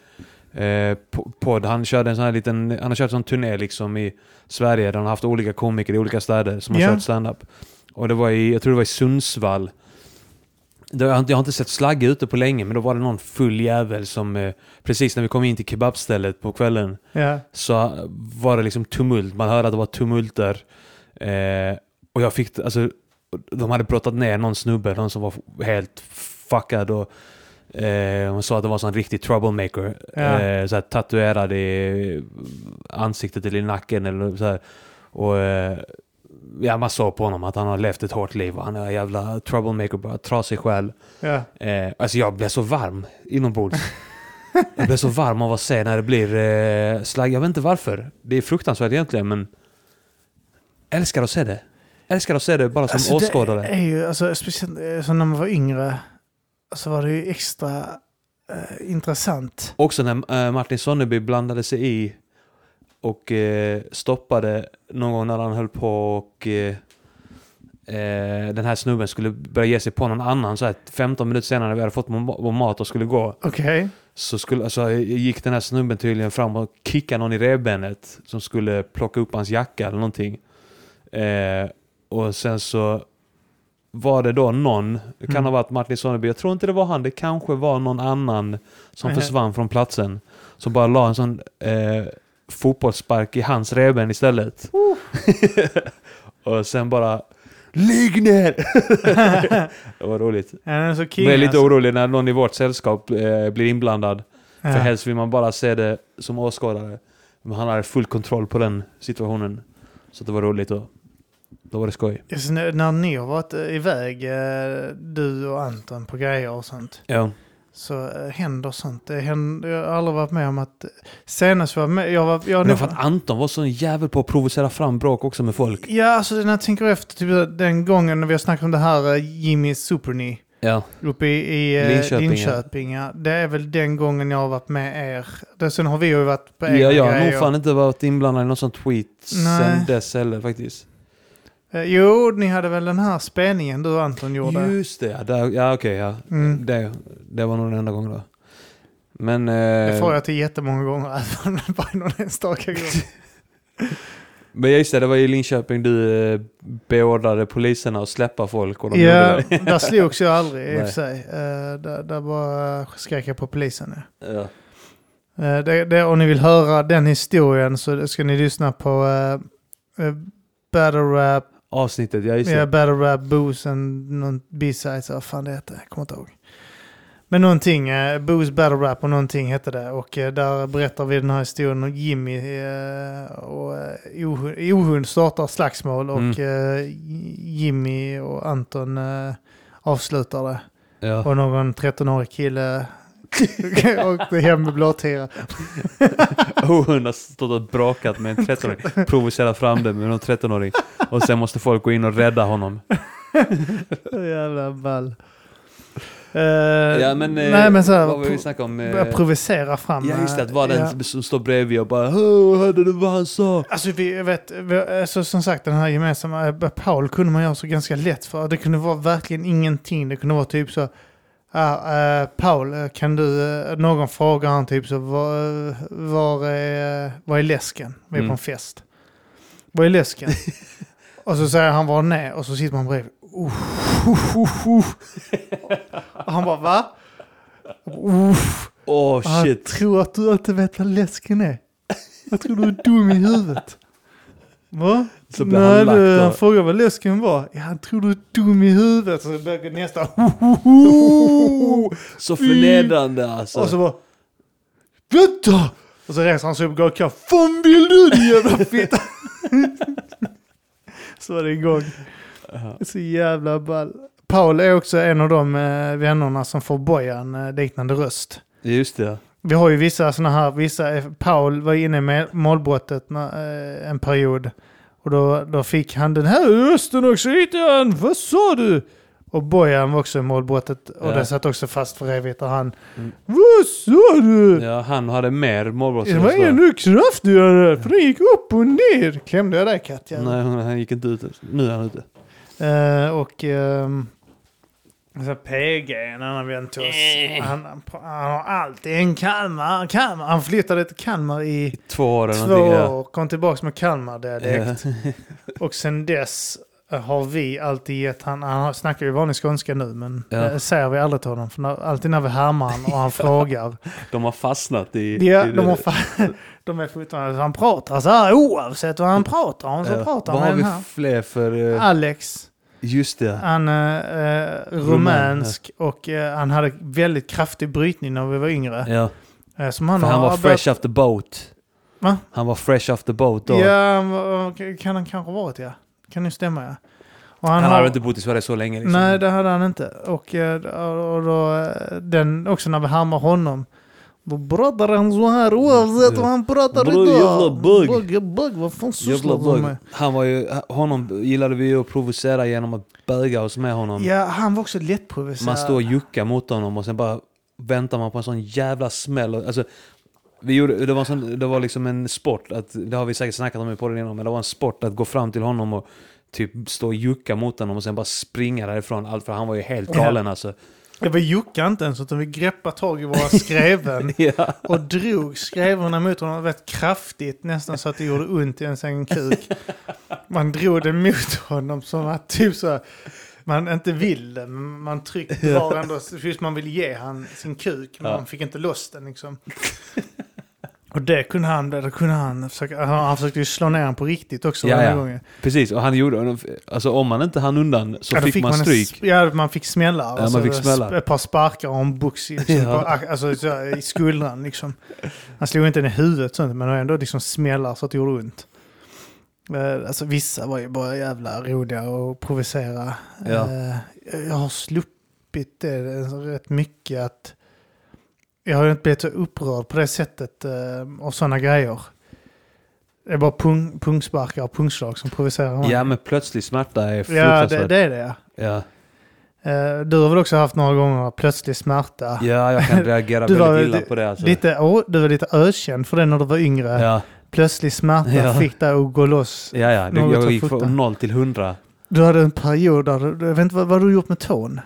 eh, po- podd. Han körde en sån här liten, han har kört en sån turné liksom i Sverige där han har haft olika komiker i olika städer som har Ja. kört stand-up. Och det var i, jag tror det var i Sundsvall. Jag har, inte- sett slagge ute på länge men då var det någon full jävel som eh, precis när vi kom in till kebabstället på kvällen Ja. så var det liksom tumult. Man hörde att det var tumulter. Eh, och jag fick, alltså, de hade brottat ner någon snubbe, någon som var helt fuckad och eh, hon sa att det var en sån riktig troublemaker. Ja. Eh, så här, tatuerad i ansiktet eller i nacken eller så här. Och eh, ja, man såg på honom att han har levt ett hårt liv. Han är en jävla troublemaker, bara trasig själ. Ja. Eh, alltså jag blev så varm inombords. jag blev så varm av att se när det blir eh, slag. Jag vet inte varför. Det är fruktansvärt egentligen men... Älskar att se det. Älskar att se det bara som Alltså, åskådare. Det är ju, alltså, speciellt alltså, när man var yngre, så var det ju extra eh, intressant. Också när eh, Martin Sonneby blandade sig i och eh, stoppade någon gång när han höll på och eh, eh, den här snubben skulle börja ge sig på någon annan så här 15 minuter senare när vi hade fått vår mat och skulle gå. Okej. Så skulle, alltså, gick den här snubben tydligen fram och kickade någon i revbenet som skulle plocka upp hans jacka eller någonting. Eh, och sen så var det då någon, det kan Mm. ha varit Martin Sonneby, jag tror inte det var han, det kanske var någon annan som Mhm. försvann från platsen. Som bara la en sån eh, fotbollsspark i hans revben istället. och sen bara Ligg ner! det var roligt. Han är så Jag king är lite alltså. orolig när någon i vårt sällskap eh, blir inblandad. Ja. För helst vill man bara se det som åskådare. Men han hade full kontroll på den situationen. Så det var roligt och då var det skoj. Just när, när ni har varit eh, iväg, eh, du och Anton, på grejer och sånt, Ja. Så eh, händer sånt. Det händer, jag har aldrig varit med om att... Senast var jag med... Jag var, jag Men nog- för att Anton var så en jävel på att provocera fram bråk också med folk. Ja, alltså när jag tänker efter, typ den gången när vi har snackat om det här uh, Jimmy Superny Ja. uppe i, i eh, Linköping, Linköping. ja. ja. Det är väl den gången jag har varit med er. Sen har vi ju varit på Ja, egna jag har nog fan inte varit inblandad i någon sån tweet Nej. sen dess heller faktiskt. Eh, Jo, ni hade väl den här spelningen du och Anton gjorde. Just det, ja, där, ja okej ja. Mm. Det, det var nog den enda gången då. Men... Det Eh, får jag till jättemånga gånger, även det bara någon enstaka gång. Men just det, det var i Linköping du eh, beordrade poliserna att släppa folk och de Ja, det. där slogs jag aldrig i och för sig. Eh, där, där bara skrek jag på polisen. Ja. Ja. Eh, det, det, om ni vill höra den historien så ska ni lyssna på uh, Battle Rap, Avsnittet, ja just det. ja, Battle Rap Booze and någon B-sides, vad fan det heter, jag kommer inte ihåg. Men någonting, uh, Booze Battle Rap och någonting hette det. Och eh, där berättar vi den här historien om Jimmy uh, och Ohund, Ohund startar slagsmål och Mm. eh, Jimmy och Anton eh, avslutar det. Ja. Och någon 13-årig kille åkte hem med blåtira. Och hon har stått och brakat med en 13-åring. Provocerat fram det med någon 13-åring. Och sen måste folk gå in och rädda honom. Jävla ball. Uh, Ja men, eh, nej, men så här, vad var vi snackade om? börja provocera fram. Ja just det, att vara den ja. som står bredvid och bara "Åh, hörde du vad han sa? Alltså vi, vet, vi, alltså, som sagt den här gemensamma, Paul kunde man göra så ganska lätt för. Det kunde vara verkligen ingenting. Det kunde vara typ så, ah, eh, Paul, eh, kan du, eh, någon frågar han typ så, var, var, är, var är läsken? Vi är på Mm. en fest. Var är läsken? och så säger han var ner och så sitter man bredvid. Uff, uff, uff, uff. och han bara va? Åh Han shit. tror att du inte vet vad läsken är. Jag tror du är dum i huvudet. Va? Så blir Nej, han lack då. han frågar vad läsken var. Ja, han tror du är dum i huvudet. Så börjar nästa. Så förnedrande alltså. Och så bara... Vänta! Och så reser han sig upp och går och. Fan vill du din jävla fitta? så är det igång. Så jävla ball. Paul är också en av de eh, vännerna som får Bojan eh, liknande röst. Just det. Vi har ju vissa sådana här, vissa, Paul var inne med målbrottet när, eh, en period. Och då, då fick han den här rösten också, hittade han, vad sa du? Och Bojan var också i målbrottet och Ja. det satt också fast för evigt och han, Mm. vad sa du? Ja, han hade mer det var ännu kraftigare, för den gick upp och ner. Klämde jag dig Katja? Nej, han gick inte ut. Nu är han ute. Eh, och ehm, så PG, en annan vän till oss, han, han har alltid en Kalmar, Kalmar. Han flyttade till Kalmar i Två år två år, kom tillbaka med Kalmar-dialekt. Ja. Och sen dess eh, har vi alltid gett han, han snackar ju vanlig skånska nu men Ja. det säger vi aldrig till honom. För när, alltid när vi härmar han och han frågar. De har fastnat i... Ja, i de, har fa- de är fortfarande, han pratar så här oavsett vad han pratar om så Ja. pratar Vad han har med vi fler för... eh, Alex. Just det. Han är eh, rumänsk och eh, han hade väldigt kraftig brytning när vi var yngre. Ja, Eh, som han för han var börjat- fresh off the boat. Va? Han var fresh off the boat då. Ja, han kan han kanske ha varit ja. Kan ju stämma ja. Och Han, har- hade inte bott i Sverige så länge. Liksom. Nej, det hade han inte. Och, eh, och då, eh, den, också när vi härmar honom. Pratar han så här oavsett vad han pratar Bro, idag. jävla bugg. Bugg, bugg, vad fan sysslar du med? Han var ju, honom gillade vi ju att provocera genom att böga oss med honom. Ja, han var också lättprovocerad. Man står och juckar mot honom och sen bara väntar man på en sån jävla smäll. Alltså, vi gjorde, det, var sån, det var liksom en sport, att, det har vi säkert snackat om i podden innan, men det var en sport att gå fram till honom och typ stå och jucka mot honom och sen bara springa därifrån. Allt för han var ju helt galen alltså. Ja, vi juckade inte ens utan vi greppade tag i våra skreven Ja. och drog skrevorna mot honom rätt kraftigt. Nästan så att det gjorde ont i ens egen kuk. Man drog det mot honom som att typ så här, man inte vill det. men Man tryckte var ändå, just man vill ge han sin kuk. Men Ja. man fick inte loss den liksom. Och det kunde han, det kunde han försöka, han försökte ju slå ner han på riktigt också Ja, ja. gång. Precis, och han gjorde, alltså om man inte hann undan så Ja, fick, man en stryk. Ja, man fick smällar. Alltså, Ja, man fick smällar. Ett par sparkar och en box i, liksom, Ja. på, alltså, så, i skuldran. Liksom. Han slog inte den i huvudet, sånt, men ändå liksom smällar så att det gjorde ont. Eh, Alltså, vissa var ju bara jävla roliga och provocera. Ja. Eh, Jag har sluppit det rätt mycket. att Jag har inte blivit så upprörd på det sättet eh, och sådana grejer. Det är bara pung, pungsparkar och pungslag som provocerar mig. Ja men plötslig smärta är Ja, det, fruktansvärt. det är det ja. Eh, Du har väl också haft några gånger plötslig smärta? ja, jag kan reagera Du väldigt illa på det alltså. Lite, åh, du var lite ökänd för det när du var yngre. Ja, Plötslig smärta Ja. fick dig att gå loss. ja, ja. Det, jag gick från noll till hundra. Du hade en period där jag vet inte vad, vad du gjort med tån?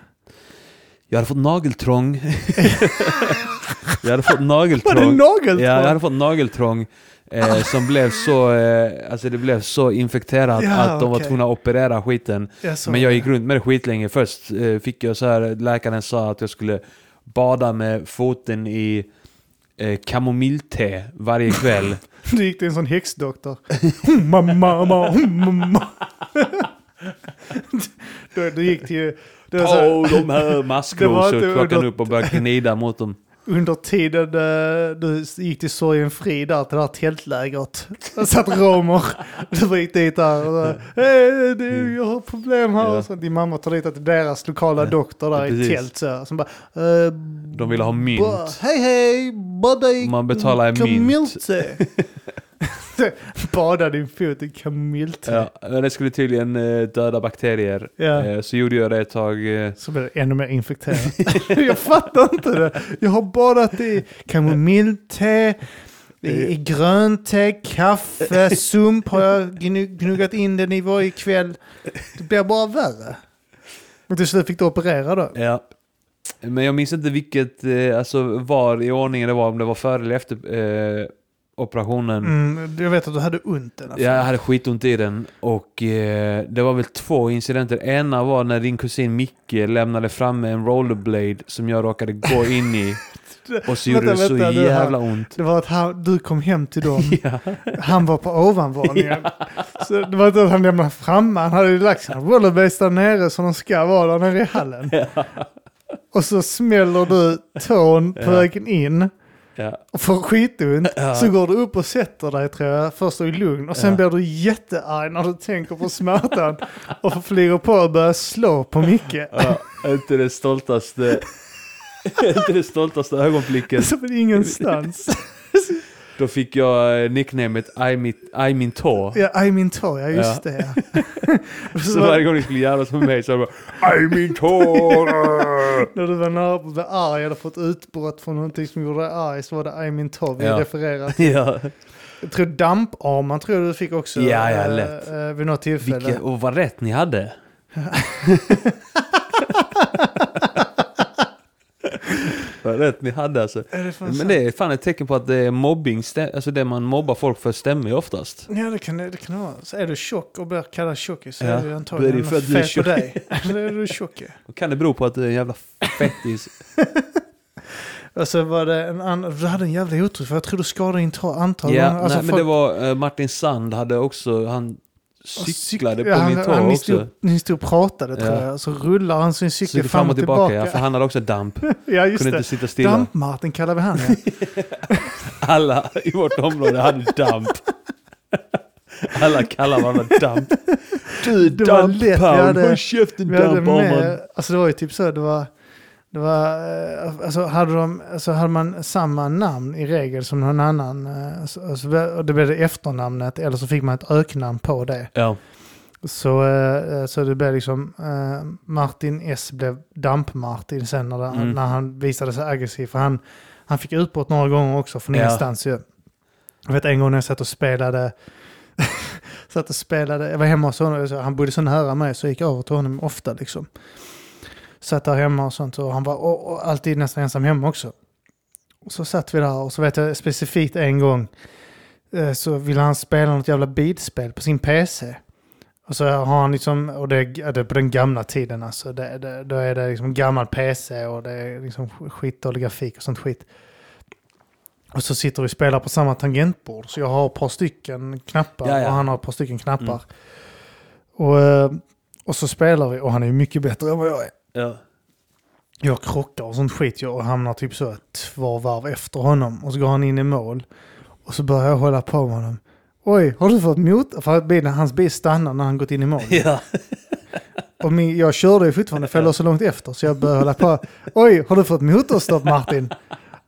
Jag hade fått nageltrång. jag hade fått Var det nageltrång. nageltrång? Ja, jag hade fått nageltrång. Eh, som blev så, eh, alltså det blev så infekterat Ja, att de var okej. tvungna att operera skiten. Jag Men jag gick runt med det skitlänge. Först eh, fick jag så här, läkaren sa att jag skulle bada med foten i eh, kamomillte varje kväll. Du gick till en sån häxdoktor. Mamma, mamma, mamma. du, du gick till... Det var så här, Ta de här Det var maskrosor inte och klockan under- upp och började gnida mot dem. under tiden eh, du gick till Sorgen Fri där till det här tältlägret. Där satt romer. Du gick dit där och så, Hej, du, jag har problem här. Ja. Så din mamma tar dit till deras lokala doktor där i precis. tält. Så, som bara, eh, De ville ha mynt. Hej hej, bada i Man betalar i mynt. kamillte. Bada din fot i kamomillte. Ja, men det skulle tydligen eh, döda bakterier. Ja. Eh, Så gjorde jag det ett tag. eh, Så blir det ännu mer infekterat. jag fattar inte det. Jag har badat i kamomillte, i, grönte, kaffe, sump har jag gnu- gnuggat in den i varje kväll. Det blir bara värre. Och till slut fick du operera då. Ja. Men jag minns inte vilket, alltså var i ordningen det var, om det var före eller efter operationen. Mm, jag vet att du hade ont i alla fall. Jag hade skitont i den och eh, det var väl två incidenter. Ena var när din kusin Micke lämnade fram en rollerblade som jag råkade gå in i. Och så gjorde Vänta, det så vänta, det här- jävla ont. Det var att han, du kom hem till dem, Ja. han var på ovanvåningen. Så det var inte att han lämnade framme, han hade ju lagt sina rollerblades där nere som de ska vara där nere i hallen. Och så smäller du tån på vägen in Ja. och får skitont. Ja. Så går du upp och sätter dig tror jag, först i lugn. Och sen Ja. blir du jättearg när du tänker på smärtan. och flyger på och börjar slå på Micke. Ja, inte det stoltaste, inte det stoltaste ögonblicket. Som en ingenstans. Då fick jag eh, nicknamet I, mitt, I min tå. Ja, I min tå, ja just det. Ja. Så varje gång ni skulle jävlas med mig så var bara I min tå. När du var nära på att bli arg eller fått utbrott från någonting som gjorde dig arg så var det I min tå vi Ja. refererar till. ja. Jag tror damparman tror jag du fick också. Ja, ja, eh, lätt. eh, vid något tillfälle. Vilket, och vad rätt ni hade. Vad rätt ni hade alltså. Är det Men det är fan ett tecken på att det är mobbing, alltså det man mobbar folk för stämmer ju oftast. Ja det kan det, kan vara. Så är du tjock och blir kallad tjockis så Ja, är det är antagligen det något för att är fel på dig. Eller är du tjock? Kan det bero på att du är en jävla fettis. Och så var det en annan, du hade en jävla otur för jag tror du skadade din tå antal ja, gånger. Alltså, nej, men det var eh, Martin Sand hade också, han cyklade på ja, min tå han, också. ni stod och pratade tror Ja. jag. Så rullar han sin cykel Cykel fram och tillbaka, ja, för han hade också damp. ja just Kunde det. inte sitta stilla. Damp-Martin kallar vi han ja. Alla i vårt område hade damp. Alla kallar varandra damp. Du damp-pound, hade- håll käften damp-arman. alltså det var ju typ så, det var, det var, eh, alltså hade, de, alltså hade man samma namn i regel som någon annan, eh, så, så, och det blev det efternamnet, eller så fick man ett öknamn på det. Ja, Så, eh, så det blev liksom, Martin S blev Damp-Martin sen när, det, Mm. när han visade sig aggressiv. För han, han fick utbrott några gånger också från Ja. ingenstans ju. Jag vet en gång när jag satt och spelade, satt och spelade, jag var hemma hos honom, han bodde så nära mig så jag gick över till honom ofta liksom. Satt där hemma och sånt och han var och, och alltid nästan ensam hemma också. Och så satt vi där och så vet jag specifikt en gång eh, så ville han spela något jävla beatspel på sin PC. Och så har han liksom, och det är, det är på den gamla tiden alltså, det, det, då är det liksom gammal PC och det är liksom skitdålig grafik och sånt skit. Och så sitter vi och spelar på samma tangentbord. Så jag har ett par stycken knappar Ja, ja. och han har ett par stycken knappar. Mm. Och, eh, och så spelar vi och han är mycket bättre än vad jag är. Ja. Jag krockar och sånt skit jag och hamnar typ så två varv efter honom. Och så går han in i mål. Och så börjar jag hålla på med honom. Oj, har du fått mot? För att bilen, hans bil stannar när han gått in i mål. ja. Och min, jag körde ju fortfarande, för jag låg så långt efter. Så jag började hålla på. Oj, har du fått motorstopp Martin?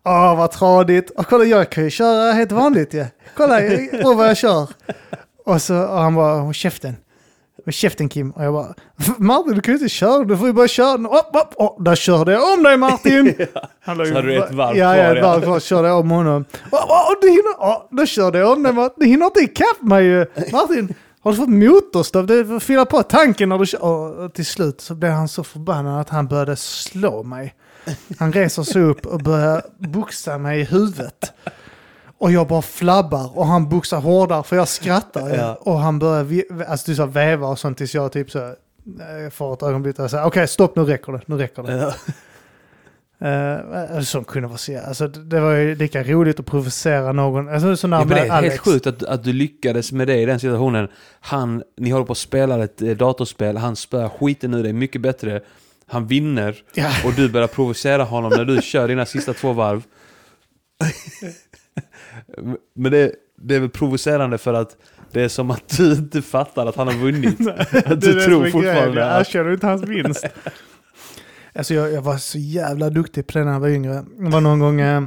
Åh, vad tradigt. Och kolla, jag kan ju köra helt vanligt ja. Kolla, åh vad jag kör. Och så och han bara, håll käften. Håll käften Kim. Och jag bara, Martin du kan ju inte köra, du får ju bara köra. Upp, upp, upp. Där körde jag om dig Martin. Han låg Så hade du ett varv ja, kvar, Ja, ett ja. varv kvar körde jag om honom. Åh, åh, du hinner, åh, då körde jag om dig Martin. Du hinner inte ikapp mig ju. Martin, har du fått motorstopp? Du får fylla på tanken när du kör. Och till slut så blev han så förbannad att han började slå mig. Han reser sig upp och börjar boxa mig i huvudet. Och jag bara flabbar och han boxar hårdare för jag skrattar. Ja. Och han börjar alltså, du sa, väva och sånt tills jag typ så eh, får ett ögonblick och säger okej stopp nu räcker det, nu räcker det. ja. Uh, som kunde vara så, alltså, det var ju lika roligt att provocera någon. Alltså, så när Ja, det är Alex. helt sjukt att, att du lyckades med det i den situationen. Han, ni håller på att spela ett eh, datorspel, han spöar skiten ur dig mycket bättre. Han vinner Ja. och du börjar provocera honom när du kör dina sista två varv. Men det, det är väl provocerande för att det är som att du inte fattar att han har vunnit. att Det är du som tror fortfarande Jag att... erkänner inte hans vinst. alltså jag, jag var så jävla duktig på det när jag var yngre. Det var någon gång, eh,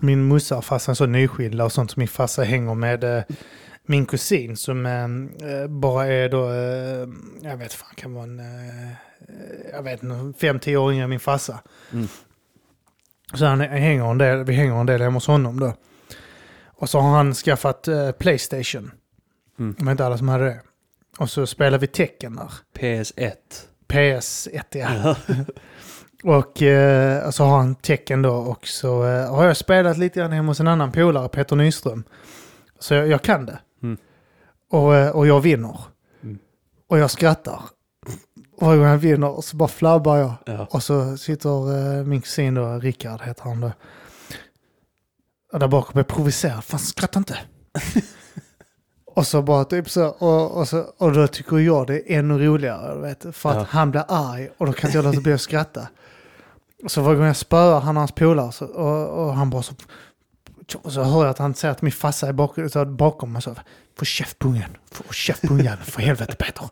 min morsa och farsan så nyskilda och sånt. Så min farsa hänger med eh, min kusin som eh, eh, bara är då, eh, jag vet fan kan vara en, eh, jag vet inte, fem, tio år yngre än min farsa. Mm. Så han hänger en del, vi hänger en del hemma hos honom då. Och så har han skaffat eh, Playstation. Mm. Är inte alla som hade det. Och så spelar vi tecken där. PS1. PS1 ja. och eh, så har han tecken då och så eh, har jag spelat lite grann hemma hos en annan polare, Peter Nyström. Så jag, jag kan det. Mm. Och, eh, och jag vinner. Mm. Och jag skrattar. Varje gång jag vinner så bara flabbar jag. Ja. Och så sitter eh, min kusin då, Rickard heter han då. Och där bakom är provocerad. Fan skratta inte. och så bara typ så. Och, och, så. och då tycker jag det är ännu roligare. Vet, för att Ja. han blir arg och då kan inte jag låta bli att skratta. Och så varje gång jag spöar han och hans polare så, och, och han bara så. Och så hör jag att han säger att min farsa är bakom, så bakom mig. Så, Få käft på ungen. Få käft på ungen. För helvete Peter.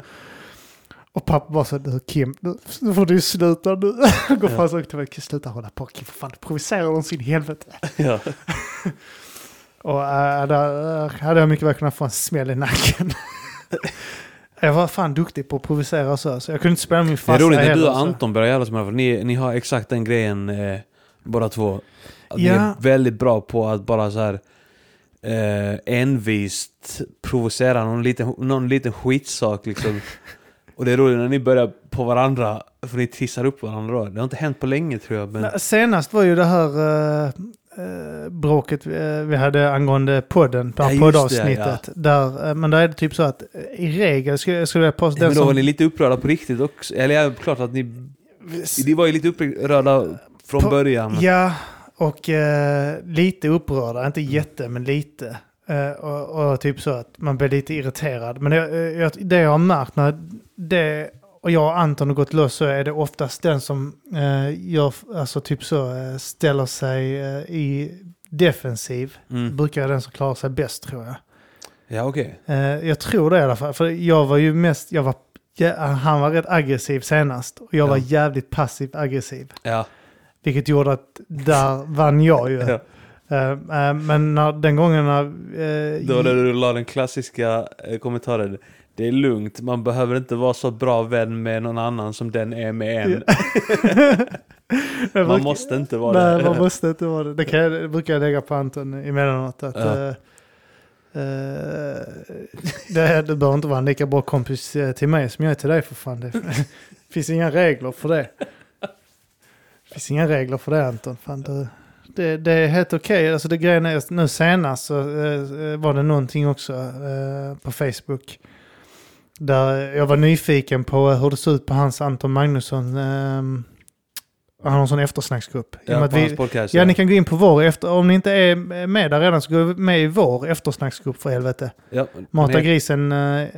Och pappa bara så, du Kim, nu, nu får du sluta nu. Går fram så till mig, "Kim, sluta hålla på Kim, för fan du provocerar dem sin helvete. Ja. Och äh, där äh, hade jag mycket väl kunnat få en smäll i nacken. jag var fan duktig på att provocera och så, så jag kunde inte spela min Det är roligt när du och. Anton börjar jävlas med för ni, ni har exakt den grejen eh, båda två. Att Ni Ja. är väldigt bra på att bara så här eh, envist provocera någon liten, någon liten skitsak liksom. Och det är roligt när ni börjar på varandra, för ni trissar upp varandra. Det har inte hänt på länge tror jag. Men... Senast var ju det här äh, äh, bråket vi, vi hade angående podden, det Ja, just det, poddavsnittet. Där, äh, men där är det typ så att äh, i regel skulle, skulle jag påstå... men den då var som- ni lite upprörda på riktigt också. Eller ja, klart att ni, ni var ju lite upprörda från På- början. Ja, och eh, lite upprörda. Inte jätte, men lite. Eh, och, och typ så att man blir lite irriterad. Men det, eh, jag, det jag har märkt när det och jag och Anton har gått loss så är det oftast den som eh, gör, alltså typ så, eh, ställer sig eh, i defensiv. Mm. Brukar vara den som klarar sig bäst tror jag. Ja okej. Eh, jag tror det i alla fall. För jag var ju mest, jag var, ja, han var rätt aggressiv senast. Och jag var Ja. jävligt passiv aggressiv. Ja. Vilket gjorde att där vann jag ju. Ja. Eh, eh, men när, den gången när... eh, Då när du la den klassiska eh, kommentaren. Det är lugnt, man behöver inte vara så bra vän med någon annan som den är med en. Man brukar- måste inte vara Nej, det. man måste inte vara det. Det, kan det brukar jag lägga på Anton emellanåt. Att, Ja. eh, det, det bör inte vara en lika bra kompis till mig som jag är till dig för fan. Det finns inga regler för det. Det finns inga regler för det Anton. Fan, det, det, det är helt okej. Alltså det grejen är, nu senast så eh, var det någonting också eh, på Facebook. Där jag var nyfiken på hur det såg ut på hans Anton Magnusson. Eh, han har en sån eftersnacksgrupp. Ja, på vi- hans podcast. Ja, ni kan gå in på vår efter... Om ni inte är med där redan så gå med i vår eftersnacksgrupp för helvete. ja, Mata men- grisen, eh,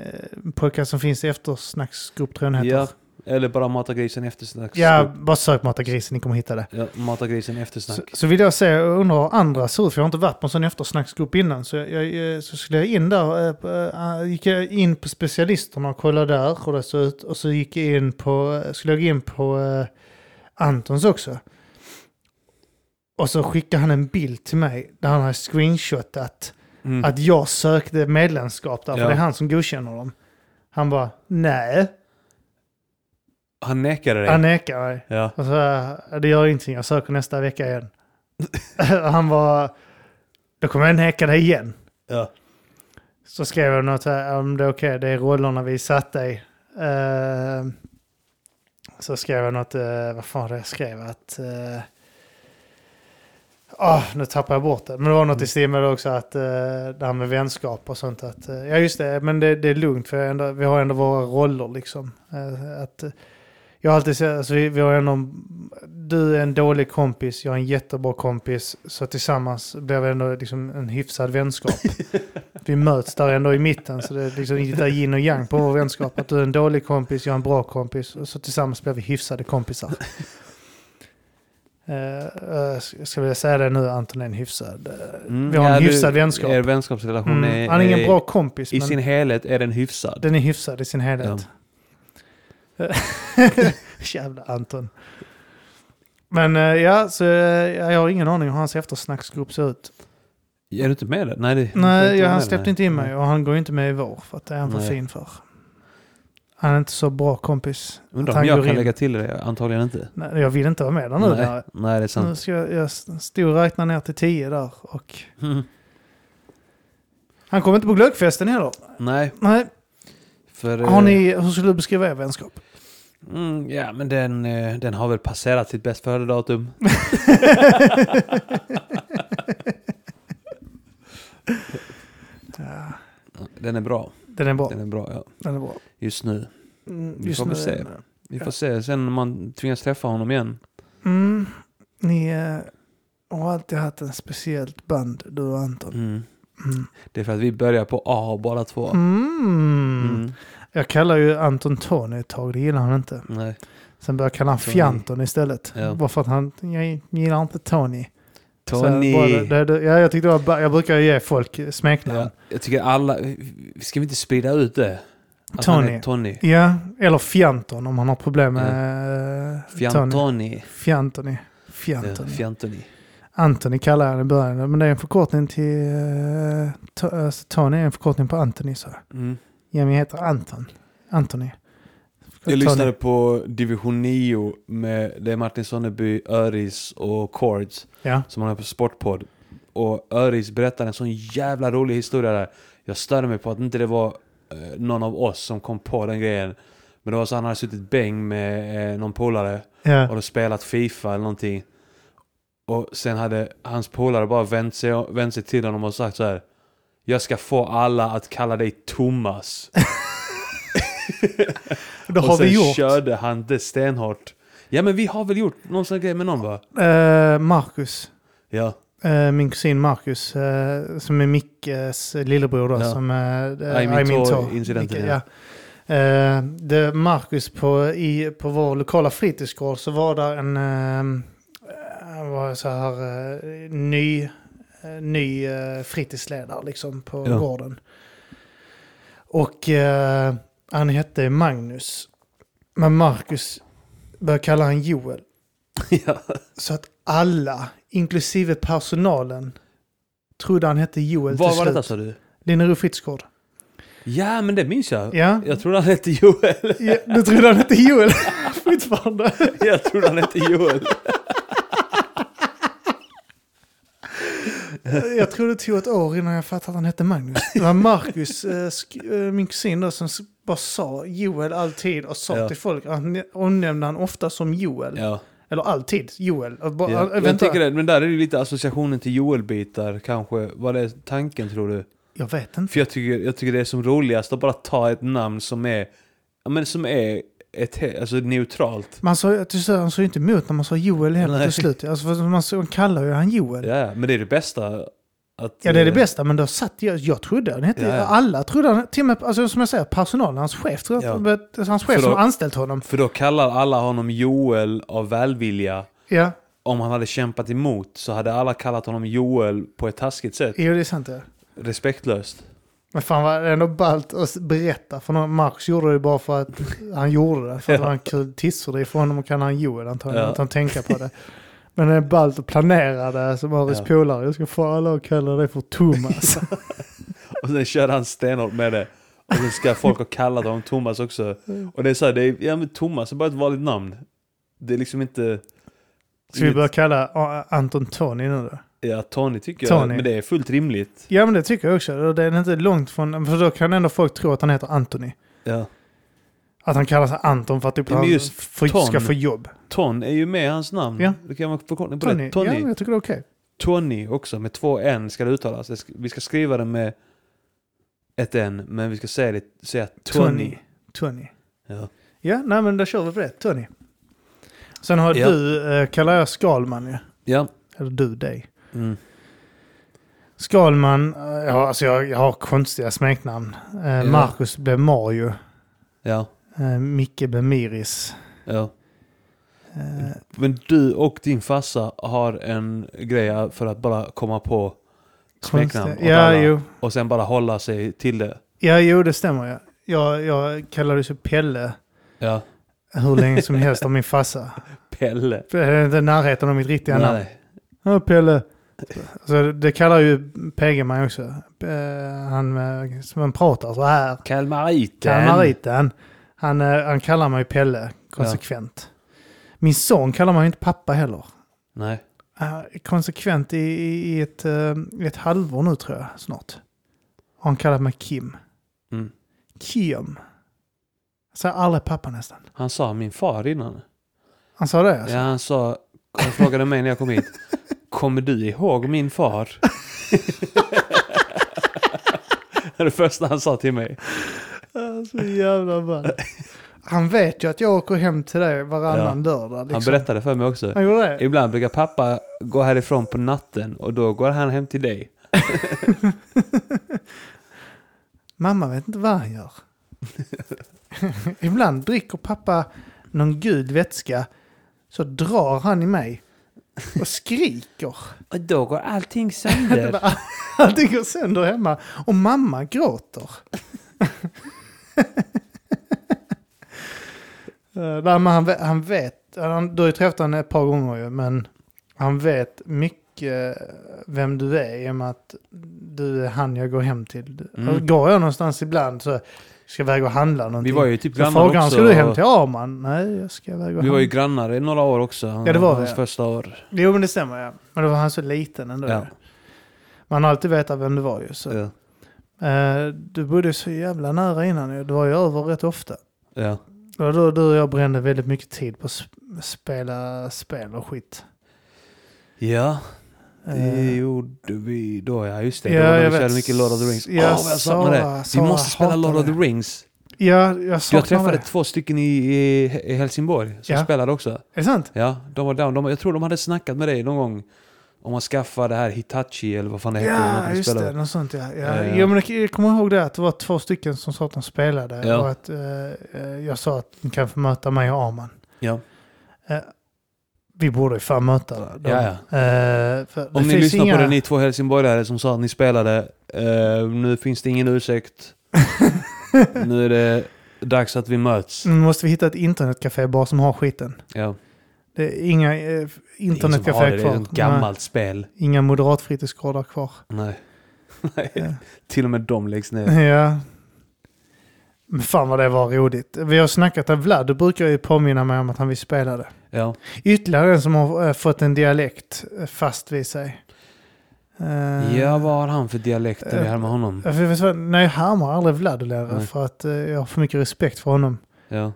podcast som finns i eftersnacksgrupp tror jag den heter. Ja, eller bara Mata grisen eftersnack. Ja, bara sök Mata grisen, ni kommer hitta det. ja Mata grisen Så, eftersnack. så vill jag se, jag undrar andra ser ut, för jag har inte varit på en sån eftersnacksgrupp innan. Så, jag, jag, så skulle jag in där, eh, eh, gick jag in på specialisterna och kollade där hur det såg ut. Och så gick jag in på, skulle jag gå in på eh, Antons också. Och så skickade han en bild till mig där han har screenshotat Mm. att jag sökte medlemskap där, för Ja. det är han som godkänner dem. Han bara, nej, Han nekade dig? han nekar mig. Ja. Och så, "Ja, det gör ingenting, jag söker nästa vecka igen. han var, då kommer jag neka dig igen. ja. Så skrev jag något här, om det är okej, det är rollerna vi satte i. Eh, så skrev jag något, uh, vad fan det jag skrev? Att... Uh, nu tappar jag bort det. Men det var något i stil med det också att uh, det här med vänskap och sånt. Att, eh, ja just det, men det, det är lugnt för ändå, vi har ändå våra roller liksom. Eh, att, eh, jag har alltid sett, alltså vi, vi har ändå, du är en dålig kompis, jag är en jättebra kompis. Så tillsammans blir vi ändå liksom en hyfsad vänskap. vi möts där ändå i mitten. Så det är liksom lite yin och yang på vår vänskap. Att du är en dålig kompis, jag är en bra kompis. Och så tillsammans blir vi hyfsade kompisar. Uh, ska vilja säga det nu, Anton är en hyfsad. eh, Mm. Vi har en Ja, du- hyfsad vänskap. Er vänskapsrelation Mm. är... Han är ingen bra kompis, I sin helhet är den hyfsad. den är hyfsad i sin helhet. Jävla Anton. Men eh, ja, så eh, jag har ingen aning hur hans eftersnacksgrupp ser ut. Är du inte med där? Nej, det, Nej, inte ja, vara han släppte inte in mig och han går inte med i vår för att det är han för Nej. fin för. Han är inte så bra kompis. Undrar om jag kan in. lägga till det? Antagligen inte. Nej, jag vill inte vara med där nu. Nej, Där. nej, det är Nu sant. ska jag, jag stod och räknade ner till tio där och Mm. han kom inte på glöggfesten heller. Nej, Nej, för... har eh, ni, hur skulle du beskriva er vänskap? Mm, ja, men den, eh, den har väl passerat sitt bäst före-datum. Ja, Den är bra. den är bra. Den är bra, ja. Den är bra. Just nu. Mm, Vi just får nu se. Vi Ja. får se sen när man tvingas träffa honom igen. Mm, ni eh, har alltid haft en speciellt band, du och Anton. Mm. Mm. Det är för att vi börjar på A båda två. Mm. Mm. Jag kallar ju Anton Tony ett tag, det gillar han inte. Nej. Sen började jag kalla han. Fjanton istället. Ja. Bara för att han, jag gillar inte Tony. Tony. det- det- ja, jag, tyckte det var, jag brukar ge folk smeknamn. Ja, jag tycker alla... Ska vi inte sprida ut det? Att Tony. Tony. Ja, eller Fjanton om han har problem med eh, Tony. Fjantoni. Fjantoni. Ja, Fjantoni. Fjantoni. Antoni kallar jag i början, men det är en förkortning till... Uh, to, alltså, Tony är en förkortning på Anthony, så. Mm. Jag heter Anton. Anthony. Jag lyssnade på Division 9 med det är Martin Sonneby, Öris och Chords Ja. som han har på Sportpodd. Och Öris berättade en sån jävla rolig historia där. Jag störde mig på att inte det var eh, någon av oss som kom på den grejen. Men det var så att han hade suttit bäng med eh, någon polare Ja. och då spelat Fifa eller någonting. Och sen hade hans polare bara vänt sig, vänt sig till honom och sagt så här. Jag ska få alla att kalla dig Thomas. Det och har sen vi gjort. körde han det stenhårt. Ja men vi har väl gjort någon sån grej med någon va? Eh, Marcus. Ja. Eh, min kusin Marcus, eh, som är Mickes lillebror då, Ja. som är uh, I mean incidenten, Micke, ja. ja. Det Marcus på, i, på vår lokala fritidsgård så var där en uh, var så här eh, ny, eh, ny uh, fritidsledare liksom på Ja. gården. Och eh, han hette Magnus. Men Marcus började kalla han Joel. ja. Så att alla, inklusive personalen, trodde han hette Joel Var till var slut. detta sa du? Linnero Fritidsgård. Ja men det minns jag. Ja. Jag trodde han hette Joel. ja, du trodde han hette Joel fortfarande? jag trodde han hette Joel. Jag tror det tog ett år innan jag fattade att han hette Magnus. Det var Marcus, eh, eh, min kusin då, som bara sa Joel alltid och sa Ja. till folk. Han omnämnde han ofta som Joel. Ja. Eller alltid Joel. Bara, ja. Jag vänta. tycker det, men där är det lite associationen till Joel-bitar kanske. Vad är tanken tror du? jag vet inte. För jag tycker, jag tycker det är som roligast att bara ta ett namn som är, ja, men som är ett, alltså neutralt. Man sa, till slut- han såg ju inte emot när man sa Joel heller till slut. Alltså, man, man kallar ju han Joel. Ja, men det är det bästa. Att, Ja, det är det eh, bästa, men då satt jag, jag trodde han hette, Ja, ja. alla trodde han, till och med, alltså, som jag säger, personalen, hans chef, tror jag, Ja. är hans chef då- som anställt honom. För då kallar alla honom Joel av välvilja. Ja, Om han hade kämpat emot så hade alla kallat honom Joel på ett taskigt sätt. jo det är sant det. Respektlöst. Men fan var det ändå ballt att berätta, för någon- Marcus gjorde det bara för att han gjorde det. För att det Ja. var en kul tissor för honom att kalla han Joel antagligen, Ja. att han tänka på det. Men det är ballt att planera det som Aris Ja. polare. Jag ska få alla att kalla dig för Thomas. Och sen kör han stenhårt med det. Och sen ska folk ha kallat honom Thomas också. Och det är så här, det är, ja men Thomas är bara ett vanligt namn. Det är liksom inte... Ska vi börja kalla Anton Tony nu då? Ja, Tony tycker Tony. jag, men det är fullt rimligt. Ja men det tycker jag också. Och Det är inte långt från, för då kan ändå folk tro att han heter Anthony. Ja. Att han kallar sig Anton för att typ Ja, han för, Ton. ska få jobb. Ton är ju med i hans namn. Ja. Det kan vara förkortning på Tony. det. Tony. Ja, jag tycker det är okej. Tony också, med två N ska det uttalas. Vi ska skriva det med ett N, men vi ska säga det, säga Tony. Tony. Tony. Ja. Ja, nej men då kör vi på det. Tony. Sen har Ja. du, eh, kallar jag Skalman ju. Ja. Eller du dig. Mm. Skalman, eh, ja alltså jag, jag har konstiga smeknamn. Eh, Ja. Marcus blev Mario. Ja. Eh, Micke blev Miris. Ja. Eh, Men du och din farsa har en grej för att bara komma på smeknamn konstiga- ja, alla. Och sen bara hålla sig till det. Ja, jo det stämmer ja. Jag, jag kallades ju Pelle Ja. hur länge som helst av min farsa. Pelle. Det är inte närheten av mitt riktiga namn. Nej. Ja, Pelle. Alltså, det kallar ju mig också. Eh, Han eh, som han pratar så här. Kalmariten. Kalmariten. Han, eh, han kallar mig Pelle konsekvent. Min son kallar mig inte pappa heller. Nej. Konsekvent i, i, ett, i ett halvår nu tror jag snart. Har han kallat mig Kim. Mm. Kim. Jag säger aldrig pappa nästan. Han sa min far innan. Han sa det alltså? Ja, han sa, han frågade mig när jag kom hit. Kommer du ihåg min far? det är det första han sa till mig. Så jävla ball. Han vet ju att jag åker hem till dig varannan lördag. Liksom. Han berättade för mig också. Han gjorde det? Ibland brukar pappa gå härifrån på natten och då går han hem till dig. Mamma vet inte vad han gör. Ibland dricker pappa någon gul vätska så drar han i mig och skriker. Och då går allting sönder. Allting går sönder hemma och mamma gråter. Eh, Nej, men han, han vet, han, du har ju träffat honom ett par gånger ju, men han vet mycket vem du är i och med att du är han jag går hem till. Mm. Går jag någonstans ibland så ska väga och handla någonting. Vi var ju typ grannar frågar han, också. ska du hem till Arman? Nej, jag ska väga och Vi var ju handla. grannar i några år också. Ja, det var Hans vi. första år. Jo, men det stämmer ja. Men då var han så liten ändå. Ja. Man har alltid vetat vem du var ju. Så. Ja. Eh, du bodde så jävla nära innan ju. Du var ju över rätt ofta. ja. Var då du och jag brände väldigt mycket tid på att sp- spela spel och skit. Ja, det Eh, gjorde vi då. Ja, just det. Ja, då jag vi körde mycket Lord of the Rings. Ja, vad jag saknar det. Vi måste spela Lord of the. Rings. Ja, jag saknar Jag träffade det. två stycken i, i, Helsingborg som Ja. spelade också. Är det sant? Ja, de var down. De, jag tror de hade snackat med dig någon gång om att skaffa det här Hitachi eller vad fan det heter. Ja, just spelade. det. Något sånt ja. ja. Ja, ja. Jo, men jag- kommer ihåg det att det var två stycken som sa att de spelade. Ja. Och att eh, eh, jag sa att de kan få möta mig och Arman. Ja. Eh, vi borde fan möta dem. Ja, ja. Eh, Om ni lyssnar inga... på det, ni två helsingborgare som sa att ni spelade. eh, nu finns det ingen ursäkt. nu är det dags att vi möts. Nu måste vi hitta ett internetcafé bara som har skiten. Ja. Det är inga eh, Det är ingen som har internetcafé det, kvar. är ett gammalt spel. Nej, Inga moderatfritidsgårdar kvar. Nej. Nej. Ja. Till och med de läggs ner. Ja. Men fan vad det var roligt. Vi har snackat av Vlad, du brukar ju påminna mig om att han vill spela det. Ja. Ytterligare en som har eh, fått en dialekt eh, fast vid sig. Eh, ja, vad har han för dialekt när vi härmar honom? Nej, jag härmar aldrig Vlad längre Nej. för att jag har för mycket respekt för honom. Ja.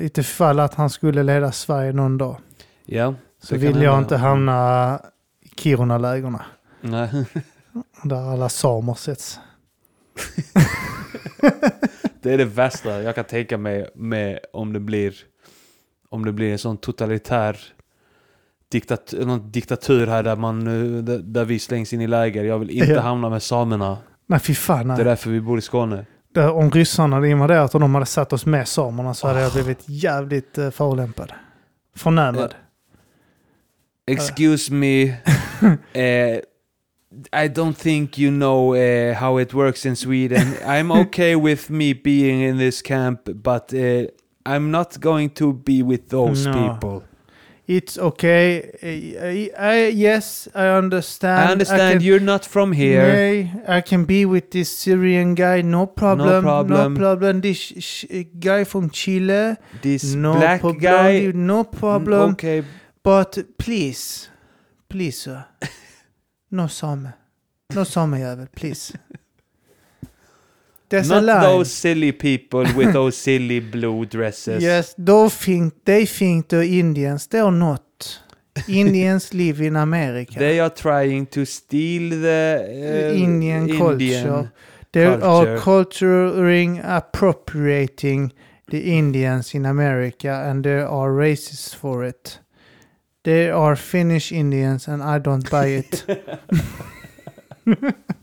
Utifall att han skulle leda Sverige någon dag. Ja. Så vill jag inte hamna i Kiruna-lägorna. Nej. Där alla samer sätts. Det är det värsta jag kan tänka mig med om det blir om det blir en sån totalitär diktat, någon diktatur här där, man, eh, där, där vi slängs in i läger. Jag vill inte Ja. hamna med samerna. Nej, fy fan. Det är Nej. därför vi bor i Skåne. Där, om ryssarna hade invaderat och de hade satt oss med samerna så hade jag blivit jävligt uh, förolämpad. Förnärmad. Excuse me. eh, I don't think you know eh, how it works in Sweden. I'm okay with me being in this camp, but eh, I'm not going to be with those No. people. It's okay. I, I, yes, I understand. I understand can, you're not from here. Nej, I can be with this Syrian guy. No problem. No problem. No problem. This sh- guy from Chile. This No black problem. guy. No problem. Mm, Okay, But please, please sir. No same. No samejävel, please. There's a not line. those silly people with those silly blue dresses. Yes, they think, they think the Indians, they're not. Indians live in America. They are trying to steal the uh, Indian culture. They are culture. culturing, appropriating the Indians in America and they are racist for it. They are Finnish Indians and I don't buy it.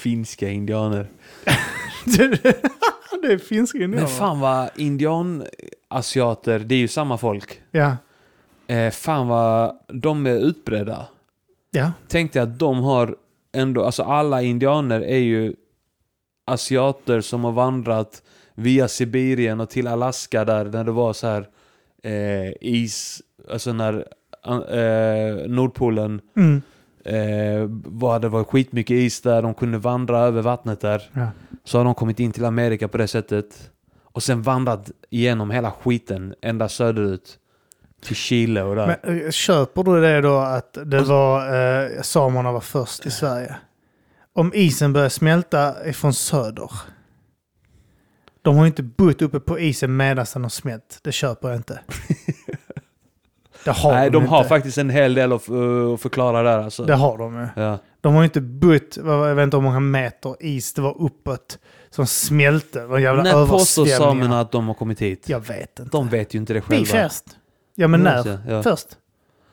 Finska indianer. det är finska Men indianer. fan vad indianasiater, det är ju samma folk. Ja, Eh, fan vad de är utbredda. ja, Tänk dig att de har ändå, alltså alla indianer är ju asiater som har vandrat via Sibirien och till Alaska där när det var så här eh, is, alltså när eh, Nordpolen Mm. Eh, det var skitmycket is där, de kunde vandra över vattnet där. Ja. Så har de kommit in till Amerika på det sättet. Och sen vandrat igenom hela skiten ända söderut. Till Chile och där. Men eh, köper du det då att det Och så- var eh, samerna var först i Sverige? Om isen börjar smälta ifrån söder. De har ju inte bott uppe på isen medan den har smält. Det köper jag inte. Det har Nej, de, de har inte. faktiskt en hel del att, uh, att förklara där alltså. Det har de ju. Ja. De har ju inte vad- jag vet inte hur många meter is det var uppåt som smälte. Det var jävla När påstår samerna att de har kommit hit? Jag vet inte. De vet ju inte det Vi själva. först. Ja men när? Ja, ja. Först.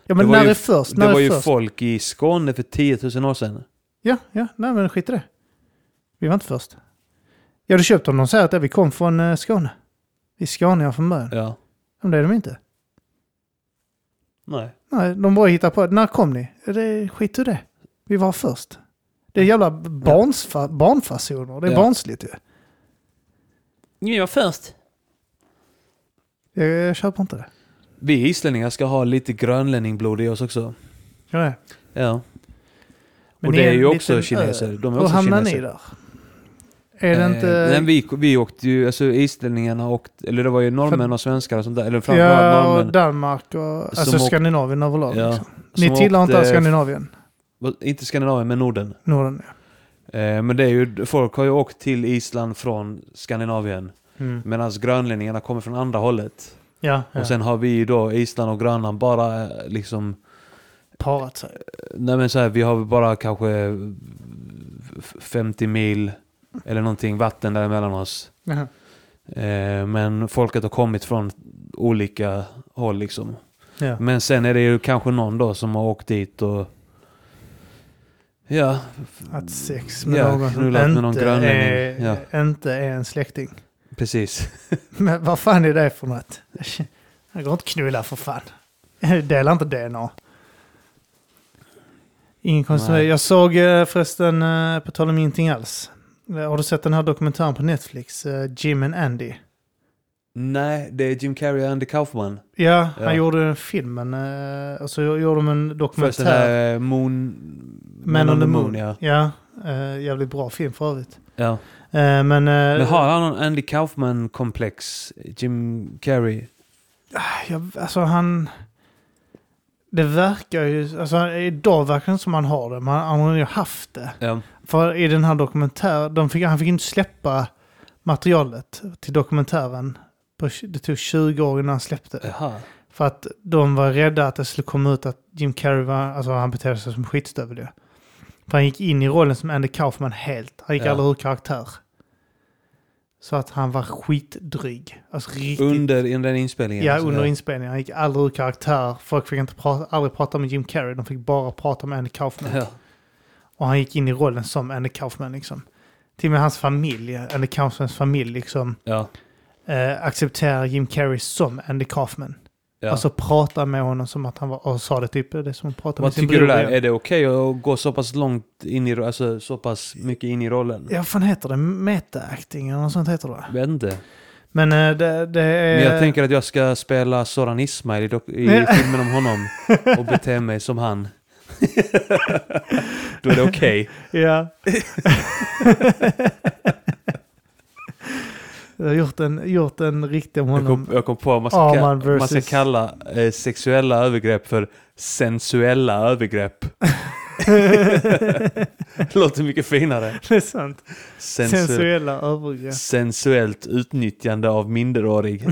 Ja men Det var när ju- är först? Det När var är ju först? folk i Skåne för 10 000 år sedan. Ja, ja, nej men skit i det. Vi var inte först. Jag hade köpt om de säger att vi kom från eh, Skåne. Vi är skåningar från början. Ja. Men det är de inte. Nej. Nej, de bara hittar på. När kom ni? Ja, Det skit i det. Vi var först. Det är jävla barnsfa, barnfasoner. Det är Ja. barnsligt ju. Ni var först. Jag, jag köper inte det. Vi islänningar ska ha lite grönlänningsblod i oss också. Ja. Ja. Men och det är ju också liten kineser. De är också hamnar kineser. ni där? Är det Eh, inte... Nej, vi, vi åkte ju, alltså islänningarna åkte, eller det var ju norrmän och svenskar och sånt där. Eller framförallt ja, och norrmän. Danmark och... Alltså Skandinavien överlag. Ja, liksom. som Ni tillhör inte Skandinavien? Inte Skandinavien, men Norden. Norden, ja. Eh, men det är ju, folk har ju åkt till Island från Skandinavien. Mm. Medan grönlänningarna kommer från andra hållet. Ja, ja. Och sen har vi då Island och Grönland bara eh, liksom parat sig. Nej men så här, vi har bara kanske f- 50 mil eller någonting vatten däremellan oss. Eh, men folket har kommit från olika håll liksom. Ja. Men sen är det ju kanske någon då som har åkt dit och Ja, Att sex med Ja, någon som knullat med någon inte, är, inte är en släkting. precis. Men vad fan är det för något? Jag går inte knulla för fan. Delar inte DNA. Ingen konstigt. Jag såg eh, förresten, eh, på tal om ingenting alls. Eh, Har du sett den här dokumentären på Netflix? eh, Jim and Andy? Nej, det är Jim Carrey och Andy Kaufman. Ja, Ja. han gjorde filmen. eh, Och så gjorde de en Först den dokumentär. eh, Moon... Man on the Moon. ja. Ja, eh, jävligt bra film för övrigt. ja. Men, Men har han någon Andy Kaufman-komplex? Jim Carrey? jag, alltså han... Det verkar ju, alltså idag verkar det som han har det, men han har ju haft det. Ja. För i den här dokumentären, fick, han fick inte släppa materialet till dokumentären. På, det tog 20 år innan han släppte det. För att de var rädda att det skulle komma ut att Jim Carrey var, alltså han betedde sig som skitstövel. För han gick in i rollen som Andy Kaufman helt. Han gick Ja. aldrig ur karaktär. Så att han var skitdryg. Alltså riktigt. Under den inspelningen? Ja, alltså, under inspelningen. Han gick aldrig ur karaktär. Folk fick inte prata, aldrig prata med Jim Carrey. De fick bara prata med Andy Kaufman. Ja. Och han gick in i rollen som Andy Kaufman liksom. Till och med hans familj, Andy Kaufmans familj liksom, Ja. eh, accepterar Jim Carrey som Andy Kaufman. ja. Alltså pratar med honom som att han var, och sa det typ, det som att prata med Vad sin tycker du bror. där? Är det okej att gå så pass långt in i, alltså så pass mycket in i rollen? Ja, vad fan heter det? Meta-acting eller något sånt heter det. Vet inte. Men eh, det, det är... Men jag tänker att jag ska spela Soran Ismail i, i filmen om honom och bete mig som han. Då är det okej. Ja. jag har gjort en, gjort en riktig om Jag, honom. kom, jag kom på att man ska, Arman ka- man ska versus- kalla eh, sexuella övergrepp för sensuella övergrepp. Låter mycket finare. det är sant. Sensu- Sensuella övergrepp. sensuellt utnyttjande av minderårig.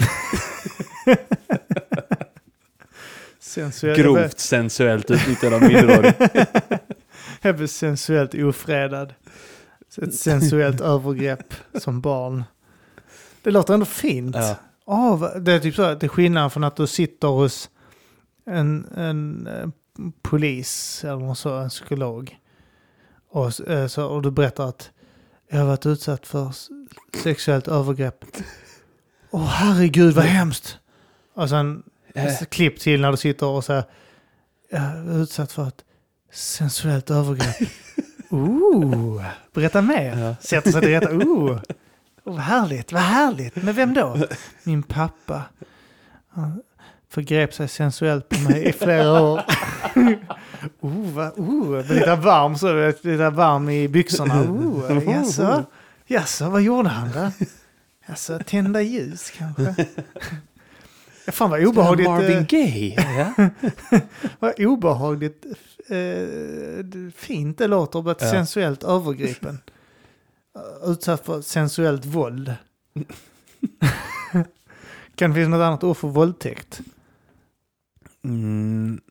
Sensuell, Grovt sensuellt utnyttjande av minderårig. Jag blir sensuellt ofredad. Ett sensuellt övergrepp som barn. Det låter ändå fint. Ja. Va- det är typ så att det är skillnad från att du sitter hos en, en eh, polis eller så, en psykolog. Och, eh, så, och du berättar att jag har varit utsatt för sexuellt övergrepp. Åh herregud vad hemskt. Och sen Eh, ett klipp till när du sitter och säger jag utsatt för ett sensuellt övergrepp. Ooh, berätta mer. Sätter sig till rätta. Ooh, oh, vad härligt, vad härligt. Men vem då? Min pappa. Han, förgrep sig sensuellt på mig i flera år. oh, va, oh, blev lite varm så, lite varm i byxorna. Oh, jaså, jaså, vad gjorde han då? Jaså, tända ljus kanske? Fan vad obehagligt. Marvin eh, Gaye. Ja. Vad obehagligt eh, fint det låter, men Ja. sensuellt övergripen. Utsatt för sensuellt våld. kan det finnas något annat ord för våldtäkt? Mm.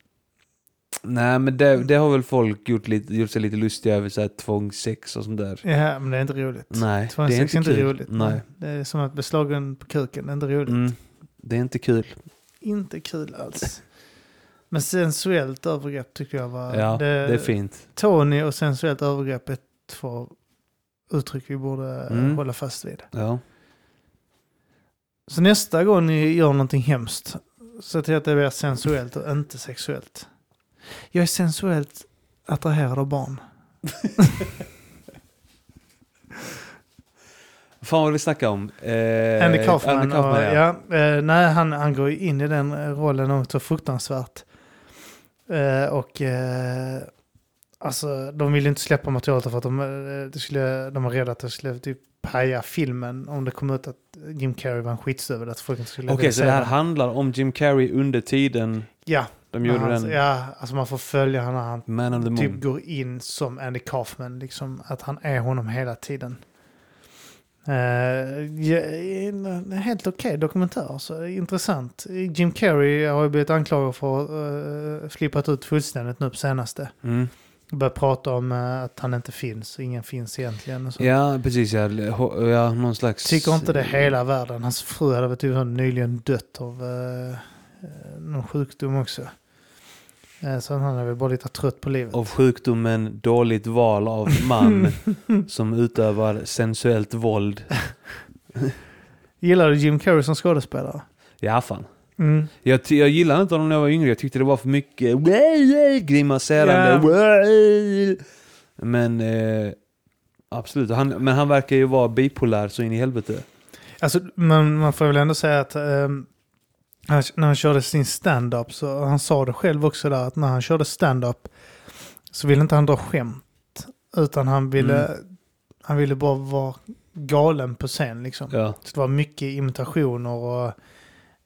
Nej, men det, det har väl folk gjort, lite, gjort sig lite lustiga över, så här tvångssex och sånt där. Ja, men det är inte roligt. Nej, det är inte, är inte roligt. Nej. Det är som att bli slagen på kuken, det är inte roligt. Mm. Det är inte kul. Inte kul alls. Men sensuellt övergrepp tycker jag var... Ja, det, är fint. Tony och sensuellt övergrepp är två uttryck vi borde Mm. hålla fast vid. Ja. Så nästa gång ni gör någonting hemskt, se till att det blir sensuellt och inte sexuellt. Jag är sensuellt attraherad av barn. Fan vad vi snackar om? Eh, Andy Kaufman. Andy Kaufman och, ja. ja, eh, nej, han, han går in i den rollen något så fruktansvärt. Eh, och eh, alltså, de ville inte släppa materialet för att de, eh, det skulle, de var rädda att det skulle typ paja filmen om det kom ut att Jim Carrey var en skitstövel. Okej, vilja så det här den. handlar om Jim Carrey under tiden Ja, de gjorde han, den ja, alltså man får följa honom när han the Moon. typ går in som Andy Kaufman, liksom att han är honom hela tiden. Uh, ja, en, en helt okej dokumentär, så intressant. Jim Carrey har ju blivit anklagad för att uh, flippat ut fullständigt nu på senaste. Mm. Börjat prata om eh, att han inte finns, ingen finns egentligen. Ja, precis. Ja, ja, någon slags... Tycker inte det hela världen. Hans fru hade typ nyligen dött av uh, någon sjukdom också. Eh, så han är väl bara lite trött på livet. Av sjukdomen dåligt val av man som utövar sensuellt våld. Gillar du Jim Carrey som skådespelare? Ja, fan. Mm. Jag, jag gillade inte honom när jag var yngre. Jag tyckte det var för mycket grimaserande. Men eh, absolut. Han, men han verkar ju vara bipolär så in i helvete. Alltså, man, man får väl ändå säga att ehm, han, när han körde sin stand-up, så han sa det själv också där, att när han körde stand-up så ville inte han dra skämt. Utan han ville, Mm. han ville bara vara galen på scen liksom. Ja. Så det var mycket imitationer och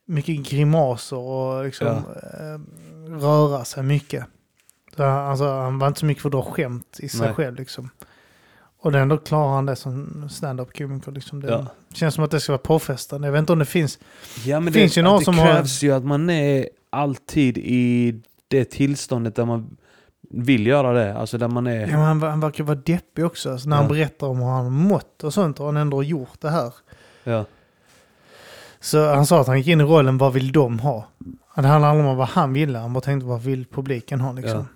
mycket grimaser och liksom eh, röra sig mycket. Så, han- alltså, han var inte så mycket för att dra skämt i sig Nej. själv liksom. Och ändå klarar han det som stand-up komiker. Liksom. Det Ja. känns som att det ska vara påfrestande. Jag vet inte om det finns. Ja, men Det finns ju några det som har- krävs ju att man är alltid i det tillståndet där man vill göra det. Alltså där man är... Ja, men han, han verkar vara deppig också. Så när han Ja. berättar om hur han har mått och sånt har han ändå gjort det här. Ja. Så han sa att han gick in i rollen, vad vill de ha? Det handlar aldrig om vad han ville, han bara tänkte vad vill publiken ha liksom.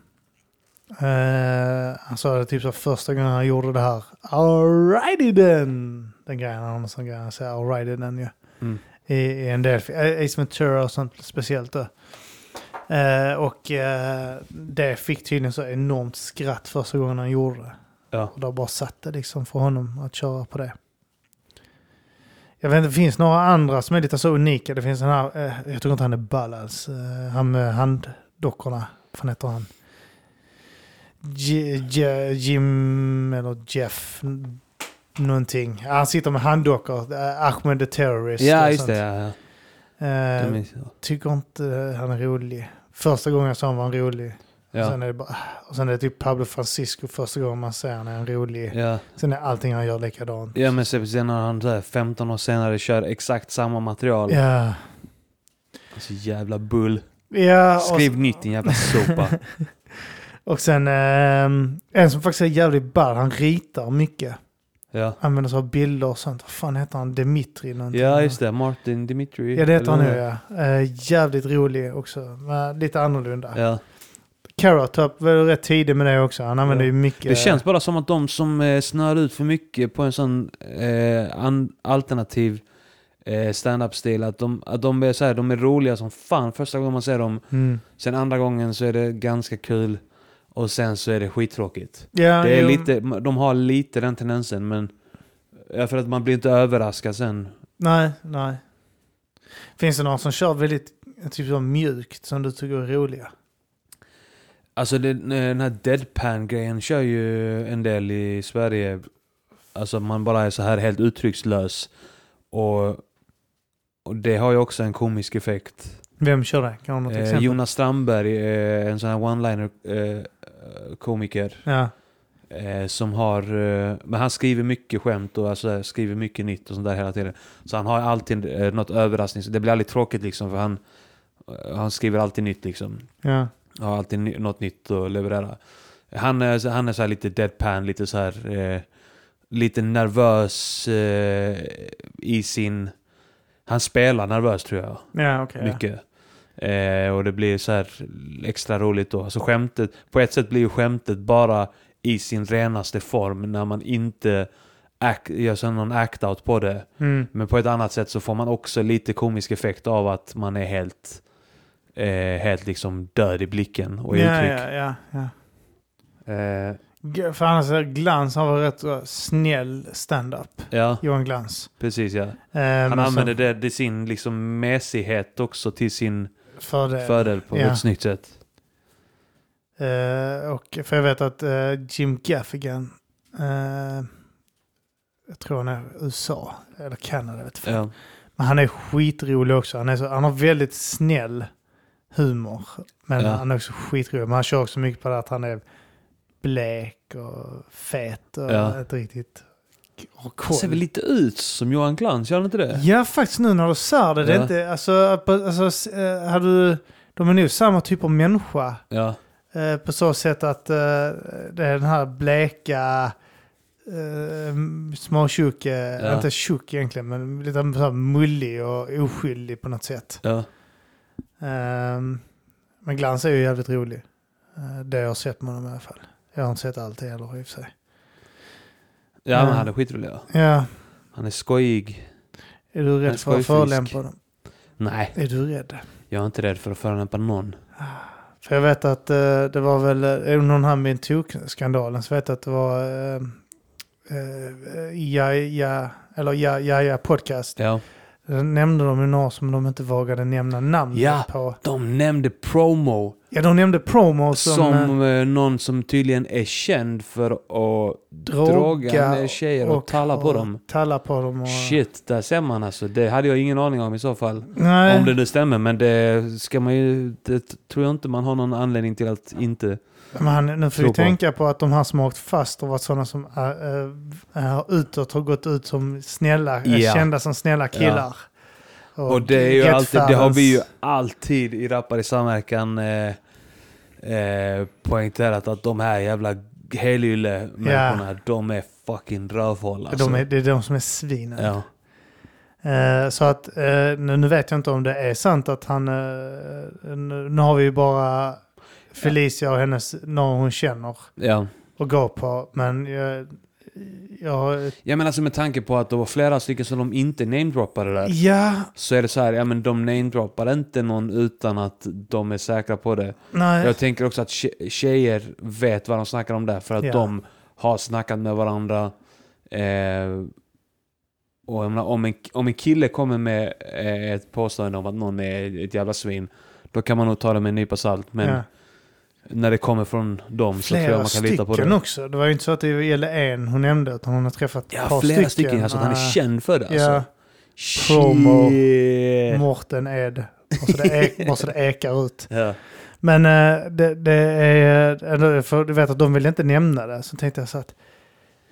Eh, han sa det typ så första gången han gjorde det här, alrighty then! Den grejen, han sån grej, han säger alrighty then ju. Mm. I, I en del, fi- Ace Ventura och sånt speciellt då. Eh, och eh, det fick tydligen så enormt skratt första gången han gjorde det. Ja. Och har bara satt det liksom för honom att köra på det. Jag vet inte, det finns några andra som är lite så unika. Det finns den här, eh, jag tror inte han är ball alls. Eh, han med handdockorna, vad fan heter han? Jim eller Jeff någonting. Han sitter med handdockor. Eh, Ahmed the Terrorist. Ja, och just det. Ja, ja. Jag. tycker inte han är rolig. Första gången jag sa han var han rolig. Ja. Sen är det bara, och sen är det typ Pablo Francisco första gången man ser han är han rolig. Ja. Sen är allting han gör likadant. ja, men sen när han så här 15 år senare kör exakt samma material. Ja. Alltså jävla bull. Ja, och, Skriv nytt din jävla sopa. och sen ehm, en som faktiskt är jävligt ball, han ritar mycket. Ja. Använder sig av bilder och sånt. Vad fan heter han? Dimitri någonting. ja, just det. Martin Dimitri. Ja, det heter han nu ja. Eh, jävligt rolig också. Men lite annorlunda. Ja. Carrot Top var rätt tidig med det också. Han använder Ja. ju mycket. Det känns bara som att de som eh, snör ut för mycket på en sån eh, an, alternativ eh, stand-up-stil, att de, att de, är så här, de är roliga som fan första gången man ser dem. Mm. Sen andra gången så är det ganska kul. Och sen så är det skittråkigt. Ja, Det är jo. lite, de har lite den tendensen, men... För att man blir inte överraskad sen. Nej, nej. Finns det någon som kör väldigt typ så mjukt som du tycker är roliga? Alltså det, den här deadpan-grejen kör ju en del i Sverige. Alltså man bara är så här helt uttryckslös. Och, och det har ju också en komisk effekt. Vem kör det? Kan du något Eh, exempel? Jonas Strandberg är en sån här one-liner eh, komiker. Ja, Eh, som har, eh, men han skriver mycket skämt och alltså, skriver mycket nytt och sånt där hela tiden. Så han har alltid eh, något överraskning. Det blir aldrig tråkigt liksom för han, eh, han skriver alltid nytt liksom. ja. Har alltid ny, något nytt att leverera. Han är, han är så här lite deadpan, lite så här eh, lite nervös eh, i sin... Han spelar nervös tror jag. Ja, okej. ja. Eh, och det blir så här extra roligt då. Alltså skämtet, på ett sätt blir ju skämtet bara i sin renaste form när man inte act, gör så någon act-out på det. Mm. Men på ett annat sätt så får man också lite komisk effekt av att man är helt, eh, helt liksom död i blicken och i Ja, uttryck. ja, ja, ja. Eh, För annars är Glans har väl rätt så snäll stand-up. ja, Johan Glans. precis ja. Eh, Han använder som det, det sin liksom mesighet också till sin fördel. fördel på Ja. ett snyggt sätt. Eh, och för jag vet att eh, Jim Gaffigan, eh, jag tror han är USA eller Kanada, vet. Ja. Men han är skitrolig också. Han, är så, han har väldigt snäll humor. Men Ja. han är också skitrolig. Men han kör också mycket på det att han är blek och fet och Ja. inte riktigt har koll. ser väl lite ut som Johan Glans, gör han inte det? Ja, faktiskt nu när du säger det. det är Ja. inte, alltså, på, alltså, eh, har du, de är nog samma typ av människa. Ja. Eh, på så sätt att eh, det är den här bleka, eh, Ja. inte tjock egentligen, men lite så här mullig och oskyldig på något sätt. Ja. Ehm, men Glans är ju jävligt rolig. Eh, det jag har sett med honom i alla fall. Jag har inte sett allt heller i och för sig. Ja, men han är skitrolig. Ja. Ja, Han är skojig. är du Han är rädd för att skojfrisk. förolämpa honom? Nej, Är du rädd? jag är inte rädd för att förolämpa någon. För jag vet att eh, det var väl, är det någon här med skandalen så vet jag att det var eh, eh, ja, ja, eller ja, ja, ja podcast. Ja. Där nämnde de ju några som de inte vågade nämna namn Ja. på. De nämnde promo Ja, de nämnde promo som, som, eh, eh, någon som tydligen är känd för att droga droga tjejer och, talla på dem. Talla på dem. Och, Shit, där ser man alltså. Det hade jag ingen aning om i så fall. Nej, Om det nu stämmer, men det ska man ju... Det tror jag inte man har någon anledning till att inte... men nu får vi på. tänka på att de här som har åkt fast har varit sådana som äh, äh, utåt har gått ut som snälla, Ja. kända som snälla killar. Och det är ju alltid, det har vi ju alltid i Rappar i samverkan eh, eh, poängterat att de här jävla helylle-människorna, de är fucking rövhål alltså. de är, det är de som är svinen. Ja. Eh, så att eh, nu, nu vet jag inte om det är sant att han... nu, nu har vi ju bara Felicia och hennes, någon hon känner ja. att gå på. Men jag Ja men alltså med tanke på att det var flera stycken som de inte namedroppade där. ja, Så är det så här, ja men de namedroppar inte någon utan att de är säkra på det. nej. Jag tänker också att tje- tjejer vet vad de snackar om där för att Ja. de har snackat med varandra. Eh, och menar, om, en, om en kille kommer med eh, ett påstående om att någon är ett jävla svin, då kan man nog ta det med en nypa salt. Men ja. När det kommer från dem så tror jag Flera man kan lita på stycken det. också. Det var ju inte så att det gällde en hon nämnde, utan hon har träffat ett Ja, par flera stycken. alltså att han är Eh, känd för det. Alltså. Ja, Promo. Shit. Mårten Ed. Bara så, det ek, så det ekar ut. Ja. Men eh, det, det är, eller för du vet att de vill inte nämna det. Så tänkte jag så att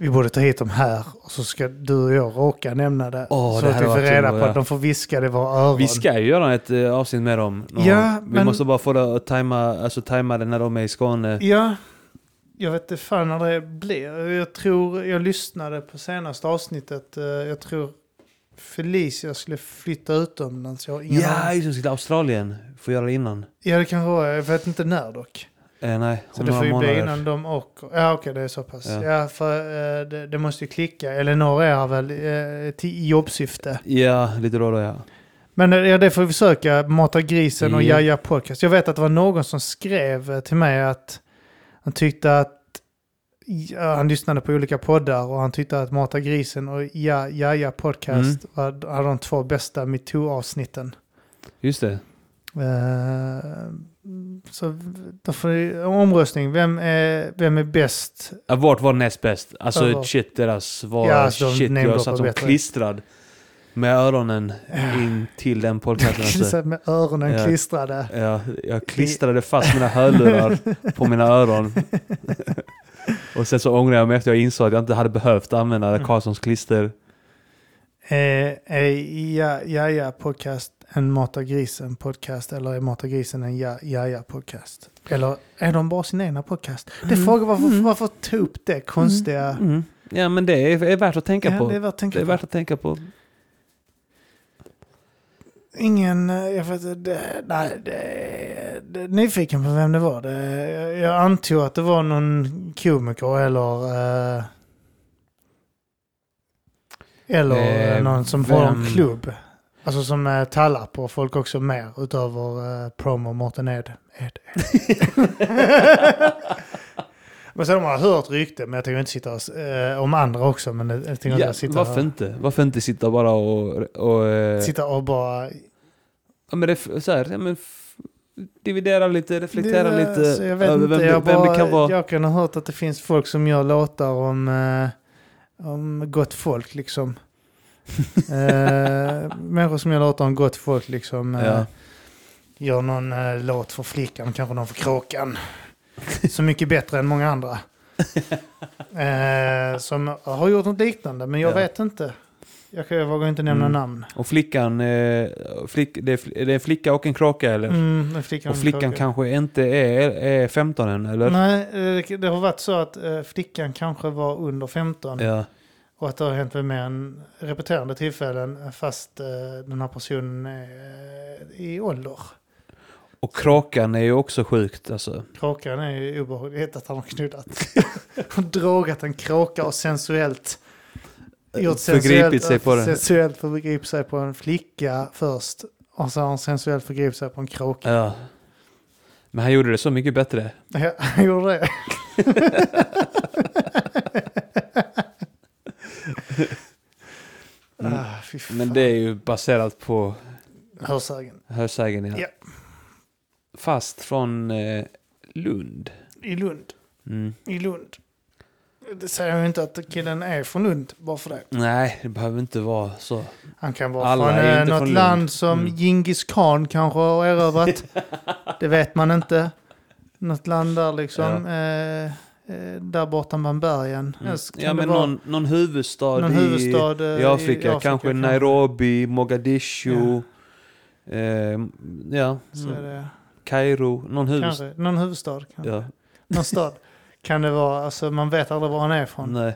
vi borde ta hit dem här och så ska du och jag råka nämna det. Åh, så det att vi får reda på ja. att de får viska det i våra öron. Vi ska ju göra ett uh, avsnitt med dem. Ja. Vi men- måste bara få det att tajma, alltså, tajma det när de är i Skåne. Ja, jag vet inte fan när det blir. Jag tror, jag lyssnade på senaste avsnittet. eh, Jag tror Felicia skulle flytta utomlands. Jag har ingen Ja, just det. Australien. Får göra det innan. Ja, det kan vara. Jag vet inte när dock. Eh, nej, Så det får ju bli innan de åker. Ja, okej, det är så pass. Ja. Ja, för eh, det, det måste ju klicka. Elinor är väl eh, till jobbsyfte. Ja, lite då och då ja. Men eh, ja, det får vi försöka. Mata grisen och Ja. Jaja podcast. Jag vet att det var någon som skrev eh, till mig att han tyckte att ja, han lyssnade på olika poddar och han tyckte att Mata grisen och ja, Jaja podcast Mm. var, hade de två bästa metoo-avsnitten. Just det. Eh, så då får vi, omröstning, vem är, vem är bäst? Ja, vart var näst bäst? Alltså vart. shit, deras var Ja, alltså, shit. Jag satt som bättre. klistrad med öronen in till den podcasten. Med öronen Ja. klistrade. Ja, jag klistrade fast mina hörlurar på mina öron. Och sen så ångrade jag mig efter jag insåg att jag inte hade behövt använda Mm. Karlssons klister. Eh, är ja, ja, ja podcast en Mata grisen podcast eller är Mata grisen en ja, ja, ja podcast? Eller är de bara sin egna podcast? Det är frågan varför, varför ta upp det konstiga... Mm. Ja, men det är, är värt att tänka Ja, på. det är värt att tänka det är värt att tänka på. Ingen, eh, jag vet det, nej, det, det, nyfiken på vem det var. Det, jag, jag antog att det var någon komiker eller... Eh, eller Eh, någon som har en vem- klubb. Alltså som eh, tallar på folk också mer utöver eh, promo Mårten Ed. Ed, Ed. men sen har man hört rykte, men jag tänker inte sitta och, eh, om andra också. Men jag, jag tänker inte sitta, varför och, inte? Varför inte sitta bara och... och eh, sitta och bara... ja, men det, så här, ja, men dividera lite, reflektera Det- lite alltså, jag vet över inte, vem, jag, det, vem bara, det kan vara. jag kan ha hört att det finns folk som gör låtar om, eh, om gott folk liksom. eh, människor som gör låtar om gott folk liksom. Eh, Ja. Gör någon eh, låt för flickan, kanske någon för kråkan. Så mycket bättre än många andra. eh, som har gjort något liknande, men jag Ja. vet inte. Jag, kan- jag vågar inte nämna Mm. namn. Och flickan, eh, flick, det, är, är det en flicka och en kråka eller? Mm, men flickan och flickan kanske inte är, är 15 än eller? Nej, eh, det, det har varit så att eh, flickan kanske var under 15. Ja. Och att det har hänt vid mer än repeterande tillfällen fast eh, den här personen är eh, i ålder. Och kråkan är ju också sjukt alltså. Kråkan är ju obehagligt att han har knuddat. och drogat en kråka och sensuellt gjort Förgripit sig på den. Sensuellt förgripit sig på en flicka först. Och så har han sensuellt förgripit sig på en kråka. Ja. Men han gjorde det så mycket bättre. Ja, han gjorde det. Mm. ah, fy fan. Men det är ju baserat på Hörsägen. hörsägen ja. Ja. Fast från eh, Lund. I Lund. Mm. I Lund. Det säger ju inte att killen är från Lund bara för det. Nej, det behöver inte vara så. Han kan vara Alla från eh, något från land som Mm. Genghis khan kanske har erövrat. det vet man inte. Något land där liksom. Eh, eh, där borta bland bergen. Mm. Ja, men någon, någon huvudstad, någon i, huvudstad eh, i Afrika. kanske Nairobi, Mogadishu. Eh, ja, Så är det. Kairo. Någon huvudstad. Kanske. Någon huvudstad. Kanske. Ja, Någon stad. Kan det vara. Alltså man vet aldrig var han är ifrån. nej.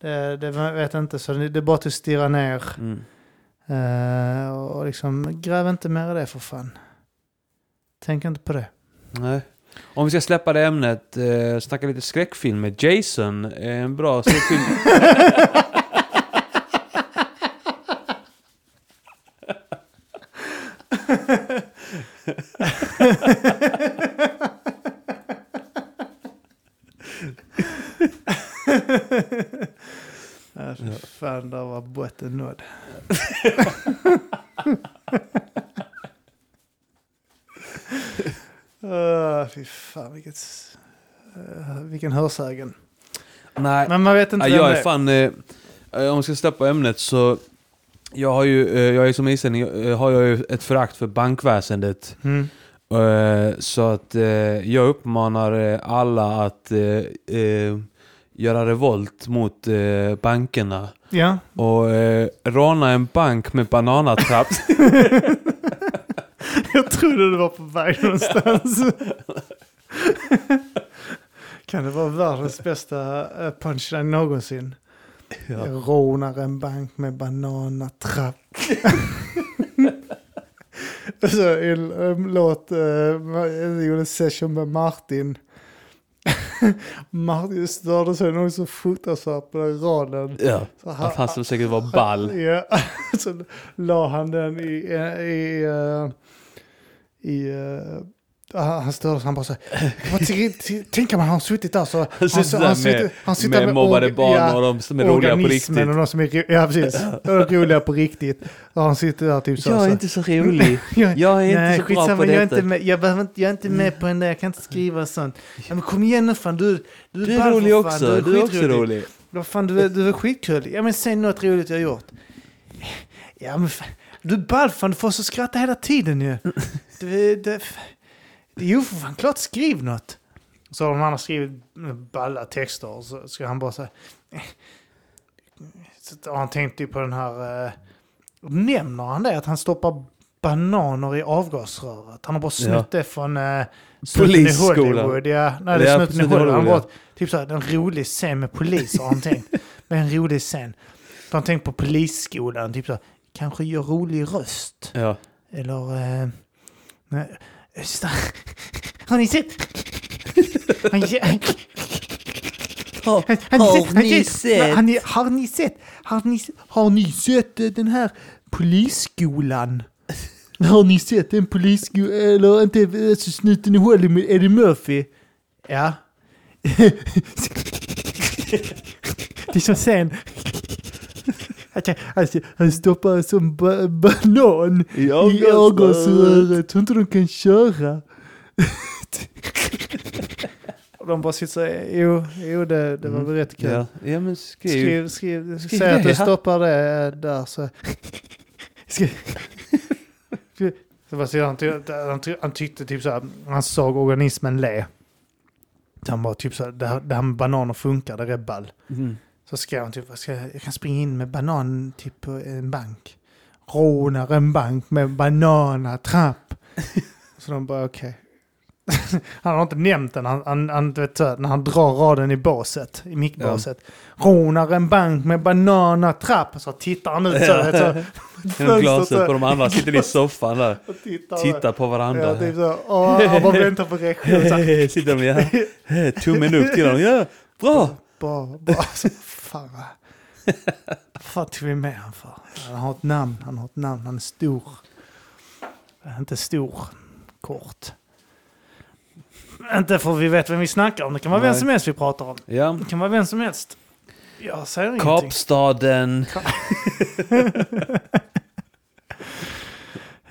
Det, det vet inte. Så det, det är bara att stirra ner. Mm. Eh, och liksom gräv inte mer i det för fan. Tänk inte på det. nej. Om vi ska släppa det ämnet, eh, snacka lite skräckfilm med Jason. är En bra skräckfilm. Ja, fy fan, där var botten nådd. uh, fy fan, vilket, uh, vilken hörsägen. nej. Men man vet inte Ja, jag det är fan, eh, om vi ska släppa ämnet så, jag har ju, eh, jag är som islänning, eh, har jag ju ett förakt för bankväsendet. Mm. Eh, så att eh, jag uppmanar eh, alla att eh, eh, göra revolt mot eh, bankerna. Ja, Och eh, råna en bank med bananatrapp. jag trodde du var på väg någonstans. kan det vara världens bästa eh, punchline någonsin? Jag rånar en bank med bananatrapp. Så en, en låt, eh, jag gjorde en session med Martin. Martin störde sig nog så fruktansvärt på den raden. ja, Så att han skulle säkert vara ball. Ja, så la han den i, i, eh, i, eh, Han han störde så han bara så här, Tänk om han har suttit där så... Han, sitter där med- han sitter med mobbade barn och de som är roliga på riktigt. och de som är, ja, precis. Är roliga på riktigt. Och han sitter där typ så. Jag är så. inte så rolig. Jag, Jag är inte nej, så bra på jag är detta. inte med, jag, behöver inte, jag är inte med på den där, jag kan inte skriva sånt. Ja, men kom igen nu fan, du, du, Du är för rolig fan, också. Du är också skitrolig. rolig. Vad fan, du, är- du är skitkul. Ja men säg något roligt jag har gjort. Ja men fan, du är ball fan, du får så skratta hela tiden ju. Du, det, jo för fan, klart skriv något. Så har de andra skrivit balla texter och så ska han bara säga. Så har han tänkt typ på den här, eh, nämner han det att han stoppar bananer i avgasröret? Han har bara snott Ja. det från eh, Polisskolan. Hollywood. Ja, nej, det är Snuten i Hollywood. Han Hollywood, bara, typ så här, en rolig scen med poliser har han tänkt. Med en rolig scen. Så han tänkt på polisskolan, typ så här, kanske gör rolig röst. Ja. Eller... Eh, nej. Har ni sett? Har, han, han, har ni sett? Har ni, har ni sett? Har ni, har ni sett eh, den här polisskolan? Har ni sett en polisskola? Eller inte eh, så snuten i Hollywood? Eddie Murphy? Ja. det är som sen. Alltså, han stoppar en ba banan I avgasröret. Tror inte de kan köra. De bara sitter så här, jo, jo det, det var väl rätt kul. Ja, ja men skriv. Skriv, skriv, Skriv säg att du stoppar det eh, där så. Skriv. så vad säger han, han, han tyckte typ så här, han såg organismen le. Så han bara typ så här, det här, det här med bananer funkar, det är ball. Mm. Så skrev han typ, ska jag, kan springa in med banan typ på en bank. Rånar en bank med bananatrapp. så de bara okej. han har inte nämnt den, han, han, han, vet, här, när han drar raden i båset, i mickbåset. Rånar en bank med bananatrapp. Så tittar han ut så, vet, så Genom glaset på de andra sitter i soffan där. och tittar. Tittar på Ja, varandra. typ så. Åh, han bara väntar på reaktion. Här, Sitter de ja. Tummen upp till honom. Ja, bra. Bara så, fan vad fan tog vi med han för? Han har ett namn, han har ett namn, han är stor. Är Inte stor, kort. Inte för vi vet vem vi snackar om, det kan vara vem Nej. som helst vi pratar om. Ja. Det kan vara vem som helst. Jag säger ingenting. Kapstaden.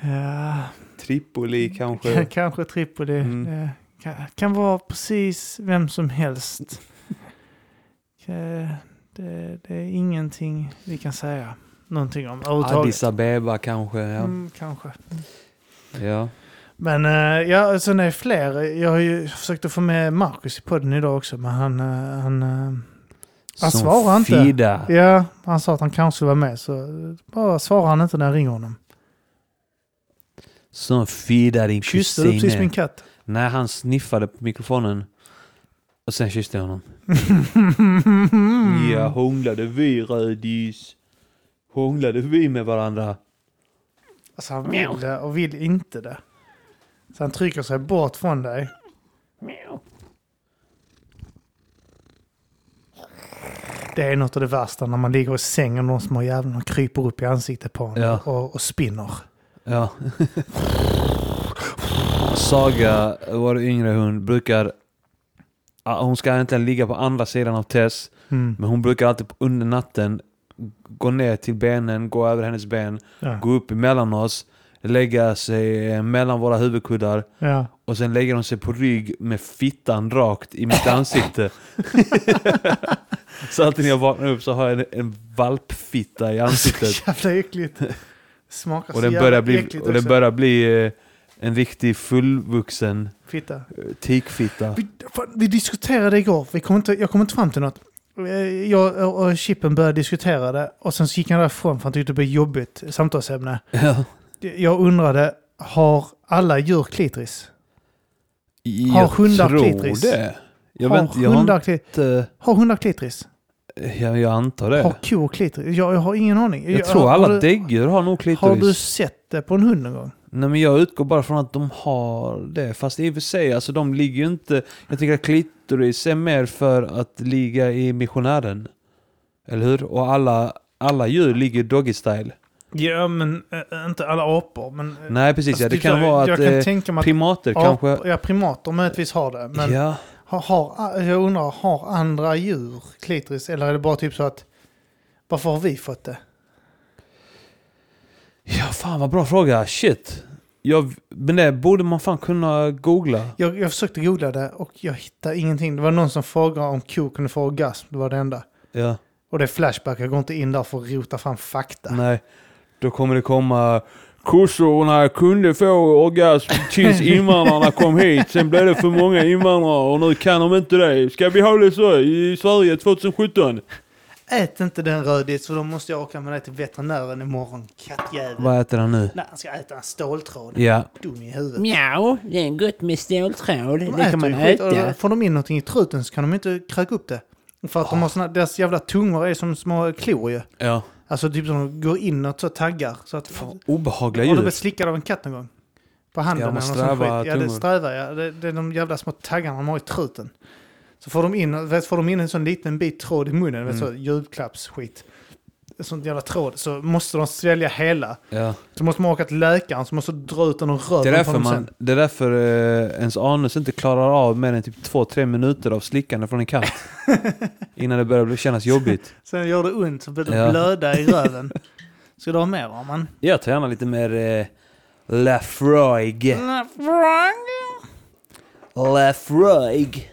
Ja, Tripoli k- kanske. kanske Tripoli. Mm. Kan, kan vara precis vem som helst. Det, det är ingenting vi kan säga någonting om överhuvudtaget. Addis Abeba kanske. Ja. Mm, kanske. ja. Men eh, ja, sen är det fler. Jag har ju försökt att få med Marcus i podden idag också, men han... eh, han eh, Han Som svarar inte. Fida. ja, han sa att han kanske var med, så bara svarar han inte när jag ringer honom. Som Fida din Kysste du precis min katt? Nej, han sniffade på mikrofonen. Och sen kysste jag honom. Ja, hånglade vi rödis. Hånglade vi med varandra. Alltså han vill det och vill inte det. Så han trycker sig bort från dig. Det är något av det värsta när man ligger i sängen och någon små jävlar kryper upp i ansiktet på en Ja. och, och spinner. Ja. Saga, vår yngre hund, brukar... Hon ska egentligen ligga på andra sidan av Tess. Mm. Men hon brukar alltid under natten gå ner till benen, gå över hennes ben, Ja. gå upp emellan oss, lägga sig eh, mellan våra huvudkuddar Ja. och sen lägger hon sig på rygg med fittan rakt i mitt ansikte. så alltid när jag vaknar upp så har jag en, en valpfitta i ansiktet. Så jävla äckligt. Smakar Och så den jävla börjar bli, äckligt och den också. börjar bli eh, en riktig fullvuxen Fitta. eh, tikfitta. Vi, fan, vi diskuterade igår, vi kom inte, jag kom inte fram till något. Eh, Jag och Chippen började diskutera det och sen så gick han därifrån för han tyckte det blev jobbigt samtalsämne. Ja. Jag undrade, har alla djur klitoris? Jag hundar tror klitoris? det. Jag, har, vet, inte, jag har hundar, kli, inte... har hundar klitoris? Jag, jag antar det. Har kor klitoris? Jag, jag har ingen aning. Jag tror har, alla har däggdjur har nog klitoris. Har du sett det på en hund någon gång? Nej men jag utgår bara från att de har det. Fast i och för sig, alltså de ligger ju inte... Jag tycker att klitoris är mer för att ligga i missionären. Eller hur? Och alla, alla djur ligger doggy style. Ja, men äh, inte alla apor. Men, Nej, precis. alltså, ja, det typ kan så, vara jag att kan eh, primater apor- kanske... Ja, primater möjligtvis har det. Men Ja. har, har, jag undrar, har andra djur klitoris? Eller är det bara typ så att, varför har vi fått det? Ja, fan vad bra fråga. Shit. Jag, men det borde man fan kunna googla. Jag, jag försökte googla det och jag hittade ingenting. Det var någon som frågade om kor kunde få orgasm. Det var det enda. Ja. Och det är Flashback. Jag går inte in där för att rota fram fakta. Nej. Då kommer det komma... Kossorna kunde få orgasm tills invandrarna kom hit. Sen blev det för många invandrare och nu kan de inte det. Ska vi ha det så i Sverige 2017? Ät inte den rödis för då måste jag åka med dig till veterinären imorgon. Kattjävel. Vad äter han nu? Nej, han ska äta en ståltråd. Ja. Dum i huvudet. Mjau, det är gott med ståltråd. De Det kan äter man äta. Får de in någonting i truten så kan de inte kräka upp det. För att de har såna, deras jävla tungor är som små klor ju. Ja. Alltså typ som de går inåt så taggar. Så att, Fan, obehagliga har du blivit slickad av en katt någon gång? På handen Ja, eller något sånt skit. Ja, det är tungor. sträva ja. Det, det är de jävla små taggarna de har i truten. Så får de in, vet, får de in en sån liten bit tråd i munnen, vet, Mm. så julklappsskit. En sån jävla tråd. Så måste de svälja hela. Ja. Så måste man åka till läkaren så måste dra ut den och röra Det är därför, man, sen. det är därför eh, ens anus inte klarar av mer än typ två tre minuter av slickande från en katt. innan det börjar bli- kännas jobbigt. Sen gör det ont så blir det Ja. blöda i röven. Ska du ha mer va man? Jag tar gärna lite mer eh, Lafroig. Lafroig.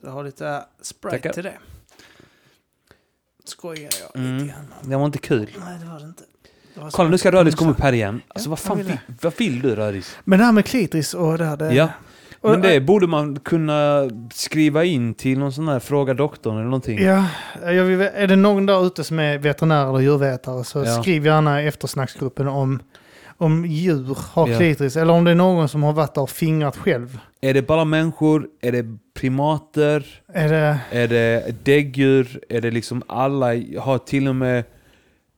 Så du har lite Sprite Tackar. till det. Skojar jag Mm. lite grann. Det var inte kul. Nej det var det inte. Det var Kolla nu ska Rödis komma upp här igen. Alltså vad jag fan vill vill, vad vill du Rödis? Men det här med klitoris och det här. Det, Ja. och, Men det borde man kunna skriva in till någon sån här Fråga doktorn eller någonting. Ja, jag vill, är det någon där ute som är veterinär eller djurvetare så Ja. skriv gärna i eftersnacksgruppen om, om djur har Ja. klitoris. Eller om det är någon som har varit där och fingrat själv. Är det bara människor? Är det primater? Är det... Är det däggdjur? Är det liksom alla? Har till och med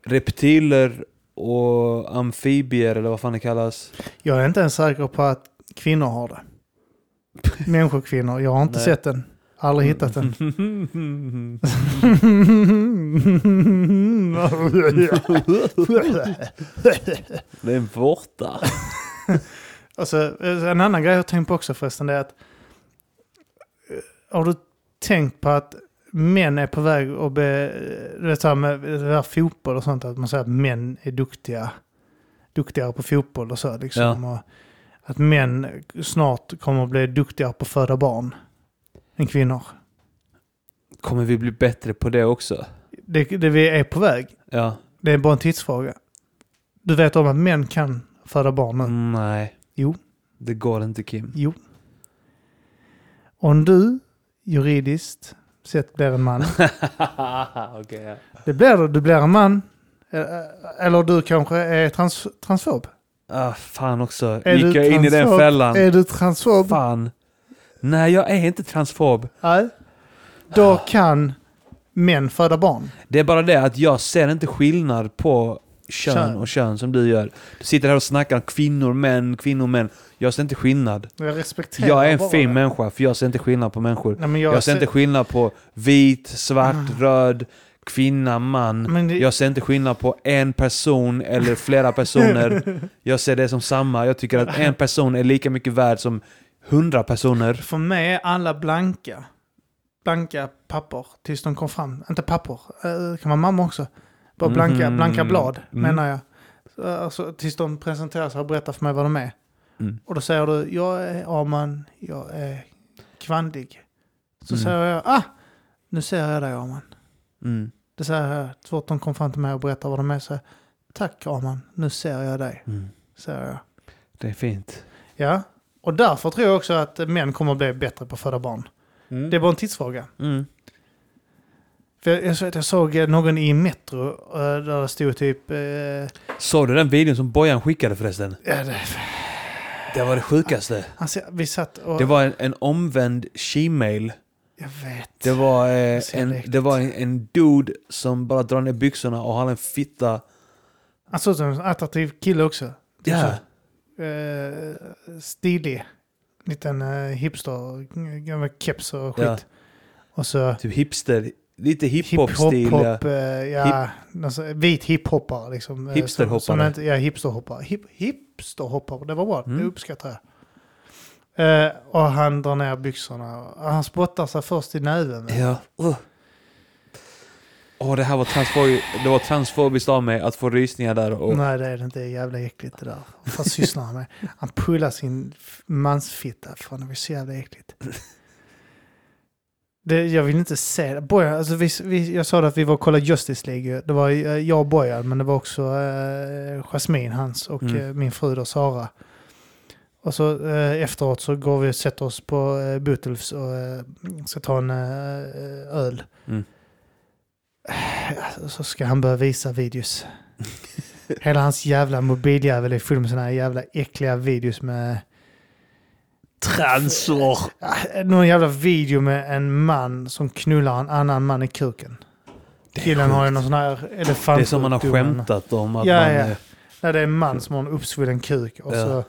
reptiler och amfibier eller vad fan det kallas? Jag är inte ens säker på att kvinnor har det. Människokvinnor. Jag har inte sett den. Aldrig hittat den. Det är borta. alltså, en annan grej jag tänkt på också förresten är att eh, har du tänkt på att män är på väg att be, du vet så här med det här fotboll och sånt, att man säger att män är duktiga, duktigare på fotboll och så liksom. Och att män snart kommer att bli duktigare på att föda barn än kvinnor. Kommer vi bli bättre på det också? Det, det vi är på väg, Ja. det är bara en tidsfråga. Du vet om att män kan föda barn nu? Nej. Jo. Det går inte Kim. Jo. Om du juridiskt sett blir en man, Okej, ja. det blir du, du blir en man. Eller du kanske är trans, transfob. Ah, fan också. Är Gick jag in i den fällan? Är du transfob? Fan. Nej, jag är inte transfob. Nej. Då kan män föda barn. Det är bara det att jag ser inte skillnad på kön, Kön. och kön som du gör. Du sitter här och snackar om kvinnor, män, kvinnor, män. Jag ser inte skillnad. Jag respekterar Jag är en bara fin det. människa, för jag ser inte skillnad på människor. Nej, men Jag, jag, ser inte skillnad på vit, svart, Ah. röd, kvinna, man. Men det, Jag ser inte skillnad på en person eller flera personer. Jag ser det som samma. Jag tycker att en person är lika mycket värd som hundra personer. För mig är alla blanka. Blanka papper tills de kom fram. Inte papper, eh, det kan vara mamma också. Bara blanka, Mhm. blanka blad Mm. menar jag. Så, Alltså, tills de presenterar sig och berättar för mig vad de är. Mm. Och då säger du, jag är Arman, jag är kvandig. Så Mm. säger jag, ah, nu ser jag dig Arman. Mm. Det säger jag så fort de kommer fram till mig och berättar vad de är. Så Tack Arman, nu ser jag dig. Mm. Säger jag. Det är fint. Ja, och därför tror jag också att män kommer att bli bättre på att föda barn. Det är bara en tidsfråga. Mm. För jag, jag, såg- jag såg någon i Metro eh, där det stod typ... Eh, Såg du den videon som Bojan skickade förresten? ja, det, Det var det sjukaste. alltså, vi satt och... Det var en, en omvänd she-mail. Jag vet. Det var, eh, en, det var en, en dude som bara drar ner byxorna och har en fitta. Han såg ut som en attraktiv kille också. Typ Ja. så, eh, stilig. Liten eh, hipster. Gammal keps och skit. Ja. Och så... Typ hipster, lite hiphop-stil. ja. Hiphop, eh, ja, alltså, vit hiphoppare liksom. eh, Hipsterhoppare. som- som inte- Ja, hipsterhoppare. Hip, hipsterhoppare, det var bra. Mm. Det uppskattar jag. Eh, och han drar ner byxorna. Och Han spottar sig först i näven. Ja. Åh, Åh, det här var, transfobi- det var transfobiskt av mig att få rysningar där. Och, Nej, det är det inte. Det är jävla äckligt det där. Vad sysslar han med? Han pullar sin mansfitta. Fan, det är så jävla äckligt. Det, jag vill inte se det. Bojan, alltså vi, vi, jag sa att vi var och kollade Justice League. Det var eh, jag och Bojan, men det var också eh, Jasmine, hans, och Mm. eh, min fru då, Sara. Och så eh, efteråt så går vi och sätter oss på eh, Butulfs och eh, ska ta en eh, öl. Mm. Så ska han börja visa videos. Hela hans jävla mobiljävel är full med såna här jävla äckliga videos med... Transor! Någon jävla video med en man som knullar en annan man i kuken. Killen har ju någon sån här elefant. Det är som man har skämtat om. Att Ja, man, ja. Nej, det är en man som har en uppsvullen kuk och, Ja. så,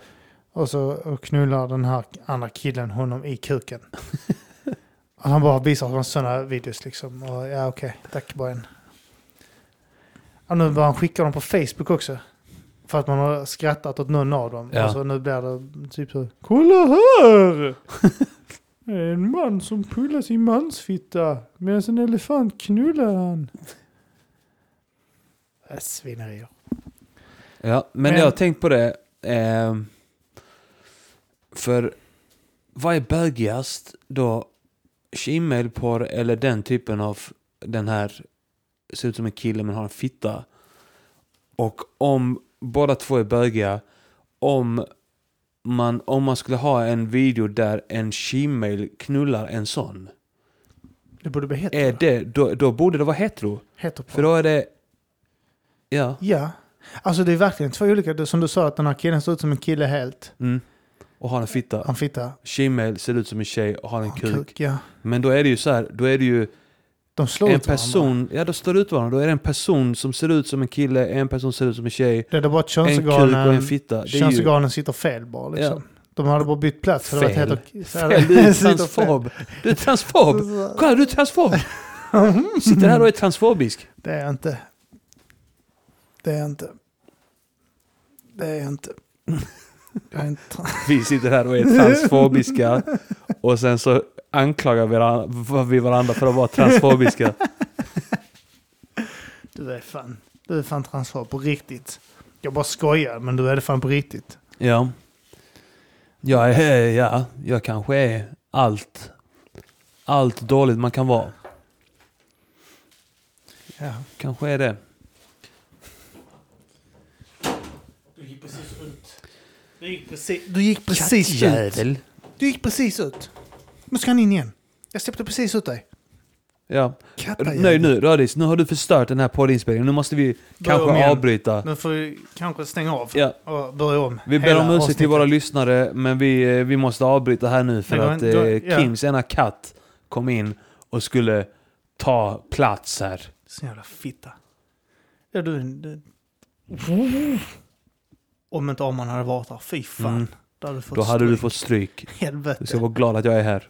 och så och knullar den här andra killen honom i kuken. Han bara visar sådana videos liksom. Och, ja, okej. Tack Brian. Och nu börjar han skicka dem på Facebook också. För att man har skrattat åt någon av dem. Ja. Och så nu blir det typ så. Kolla här! En man som pullar sin mansfitta medan en elefant knullar han. Svinerier. Ja, men, Men- jag har tänkt på det. Eh, för vad är bögigast då? Shemale-porr eller den typen av den här ser ut som en kille men har en fitta. Och om båda två är bögiga, om man, om man skulle ha en video där en shemale knullar en sån. Det borde bli hetero. Är det, då, då borde det vara hetero. hetero För då är det... Ja. Ja. Alltså det är verkligen två olika. Som du sa att den här killen ser ut som en kille helt. Mm. Och har en fitta. Han fitta. Shemale ser ut som en tjej och har en Han kuk. Ja. Men då är det ju så här, då är det ju De slår en ut varandra. person, ja då står det ut varandra. Då är det en person som ser ut som en kille, en person ser ut som en tjej, Det är bara en kuk och en könsorganen, fitta. Det är ju könsorganen sitter fel bara liksom. De hade bara bytt plats. det Fel. varit helt- så fel, du är transfob. Du är transfob! Kolla, du är transfob! Sitter här och är transfobisk. Det är jag inte. Det är jag inte. Det är jag inte. Vi sitter här och är transfobiska och sen så anklagar vi varandra, vi varandra för att vara transfobiska. Du är fan. Du är fan transfob på riktigt. Jag bara skojar, men du är det fan på riktigt. Ja. Jag är, ja, jag kanske är allt, allt dåligt man kan vara. Ja. Kanske är det. Du gick precis ut. Du gick precis, du gick precis ut. Du gick precis ut. Nu ska han in igen. Jag släppte precis ut dig. Ja. Kattajävel. Nej nu Rödis, nu har du förstört den här poddinspelningen. Nu måste vi Börja kanske avbryta. Nu får vi kanske stänga av Ja. och börja om. Vi ber om ursäkt till våra lyssnare, men vi, eh, vi måste avbryta här nu för att eh, ja. Kims ena katt kom in och skulle ta plats här. Så jävla fitta. Ja, du... du. Om inte Arman hade varit här. Fy fan. Mm. Då hade du fått Då hade du stryk. fått stryk. Helvete. Du ska vara glad att jag är här.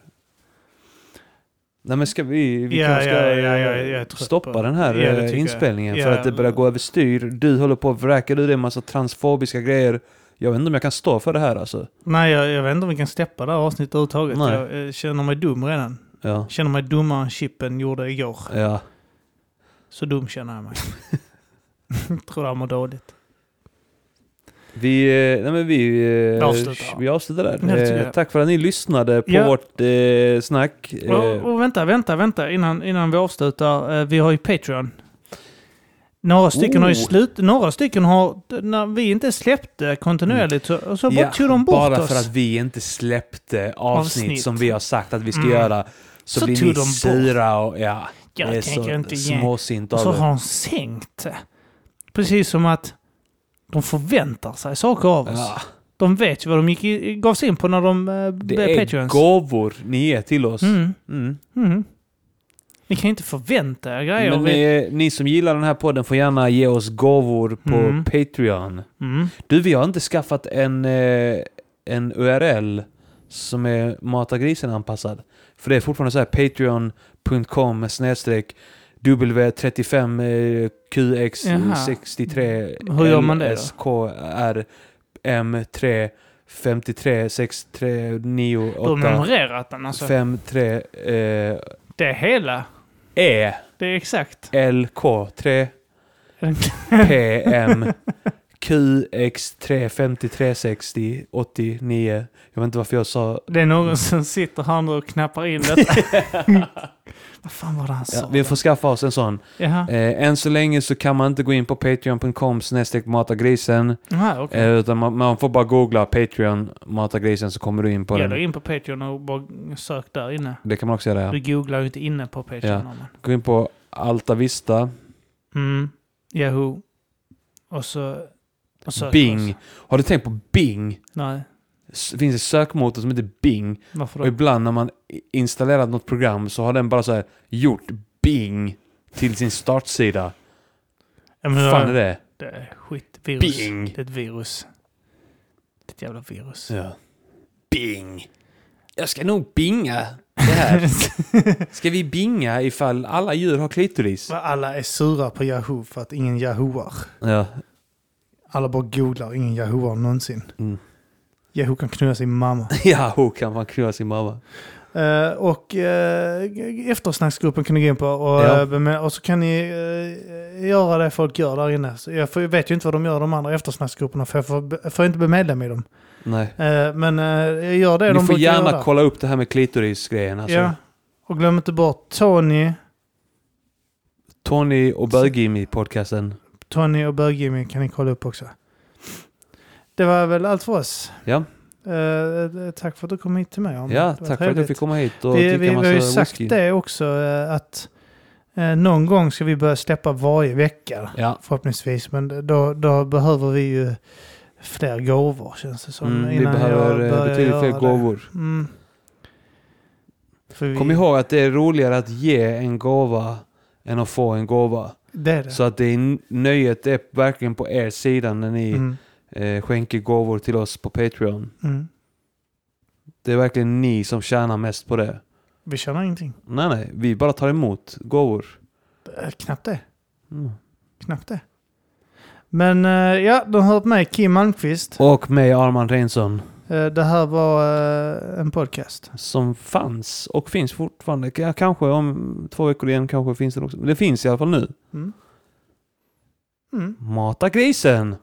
Nej men ska vi, vi Ja, kanske ska ja, ja, jag stoppa på- den här eh, inspelningen jag. för att det börjar gå överstyr. Du håller på att vräka ur dig en massa transfobiska grejer. Jag vet inte om jag kan stå för det här alltså. Nej, jag, jag vet inte om vi kan släppa det här avsnittet överhuvudtaget. Nej. Jag eh, känner mig dum redan. Ja. Känner mig dummare än Chippen gjorde igår. Ja. Så dum känner jag mig. Tror jag mår dåligt. Vi, eh, nej men vi, eh, Vi avslutar. vi avslutar där. Ja, Eh, tack för att ni lyssnade på Ja. vårt eh, snack. Eh, Och, och vänta, vänta, vänta innan, innan vi avslutar. Vi har ju Patreon. Några stycken har ju Oh. slut, några stycken har, när vi inte släppte kontinuerligt så, så bara tog de bort bara oss. för att vi inte släppte avsnitt, Avsnitt. som vi har sagt att vi ska Mm. göra. Så, Så blir ni de sura och ja, Jag det är så inte ge- småsint Och av så har de sänkt det. Precis som att de förväntar sig saker av oss. Ja, De vet ju vad de gick i, gav sig in på när de det blev är Patreons. gåvor ni ger till oss. Mm, Mm. mm. Ni kan inte förvänta er grejer. Men Vi- ni, ni som gillar den här podden får gärna ge oss gåvor på Mm. Patreon. mm. Du, vi har inte skaffat en, eh, en URL som är Mata grisen anpassad. För det är fortfarande så här patreon.com snedstreck W35 eh, Jaha. QX63 Hur gör man det då? LSKR M3 53 63 9 Du har 8 memorerat den alltså. 5 3 eh, Det är hela. E Det är exakt. LK 3 PM QX3 53 60 89 Jag vet inte varför jag sa Det är någon som sitter här nu och knappar in detta. Vad fan var det han ja, sa? Vi får skaffa oss en sån. Jaha. Eh, än så länge så kan man inte gå in på patreon.com snedstreck matagrisen. Okej. Eh, utan man, man får bara googla Patreon matagrisen så kommer du in på Gäller den. in på Patreon och bara sök där inne. Det kan man också göra ja. Du googlar ju inte inne på Patreon. Ja. man. Gå in på Alta Vista, Mm. Yahoo. Och så... Och sök Bing. oss. Har du tänkt på Bing? Nej, S- finns en sökmotor som heter Bing. varför Och då? ibland när man installerat något program så har den bara så här gjort Bing till sin startsida. Ja, men fan är det? Det är skit. Virus. Bing. Det är ett virus. Det är ett jävla virus. Ja. Bing. Jag ska nog binga det här. Ska vi binga ifall alla djur har klitoris? Alla är sura på Yahoo för att ingen Yahooar. Ja. Alla bara googlar, ingen Yahooar någonsin. Mm. Yahoo kan knulla sin mamma. Ja, hon kan man knulla sin mamma. Eh, och uh, eftersnacksgruppen kan ni gå in på. Och, Ja. bemö- och så kan ni göra det folk gör där inne. Så jag, får, jag vet ju inte vad de gör de andra eftersnacksgrupperna för jag får, får inte bli medlem i dem. Nej. Men uh, jag gör det Ni de får gärna göra. kolla upp det här med klitoris-grejen. Alltså. Ja. Och glöm inte bort Tony, Tony och Bög-Jimmy-podcasten. Tony och Bög-Jimmy kan ni kolla upp också. Det var väl allt för oss. Ja, Eh, tack för att du kom hit till mig. Arman. ja tack för att trevligt. du fick komma hit och Vi, dricka vi, vi har ju sagt whisky. det också eh, att eh, någon gång ska vi börja släppa varje vecka. Ja, Förhoppningsvis. Men då, då behöver vi ju fler gåvor känns det som. mm, vi innan jag behöver eh, betydligt fler gåvor. Mm. För vi, Kom ihåg att det är roligare att ge en gåva än att få en gåva. Det är det. Så att det är nöjet är verkligen på er sida när ni Mm. eh, skänker gåvor till oss på Patreon. Mm. Det är verkligen ni som tjänar mest på det. Vi känner ingenting. Nej, nej, vi bara tar emot gåvor. Eh, Knappt det. Mm. Knappt det. Men eh, ja, de har hört mig, Kim Malmqvist. Och mig, Arman Reinsson, det här var eh, en podcast. som fanns och finns fortfarande. Kanske om två veckor igen, kanske finns den också. Men det finns i alla fall nu. Mm. Mm. Mata grisen!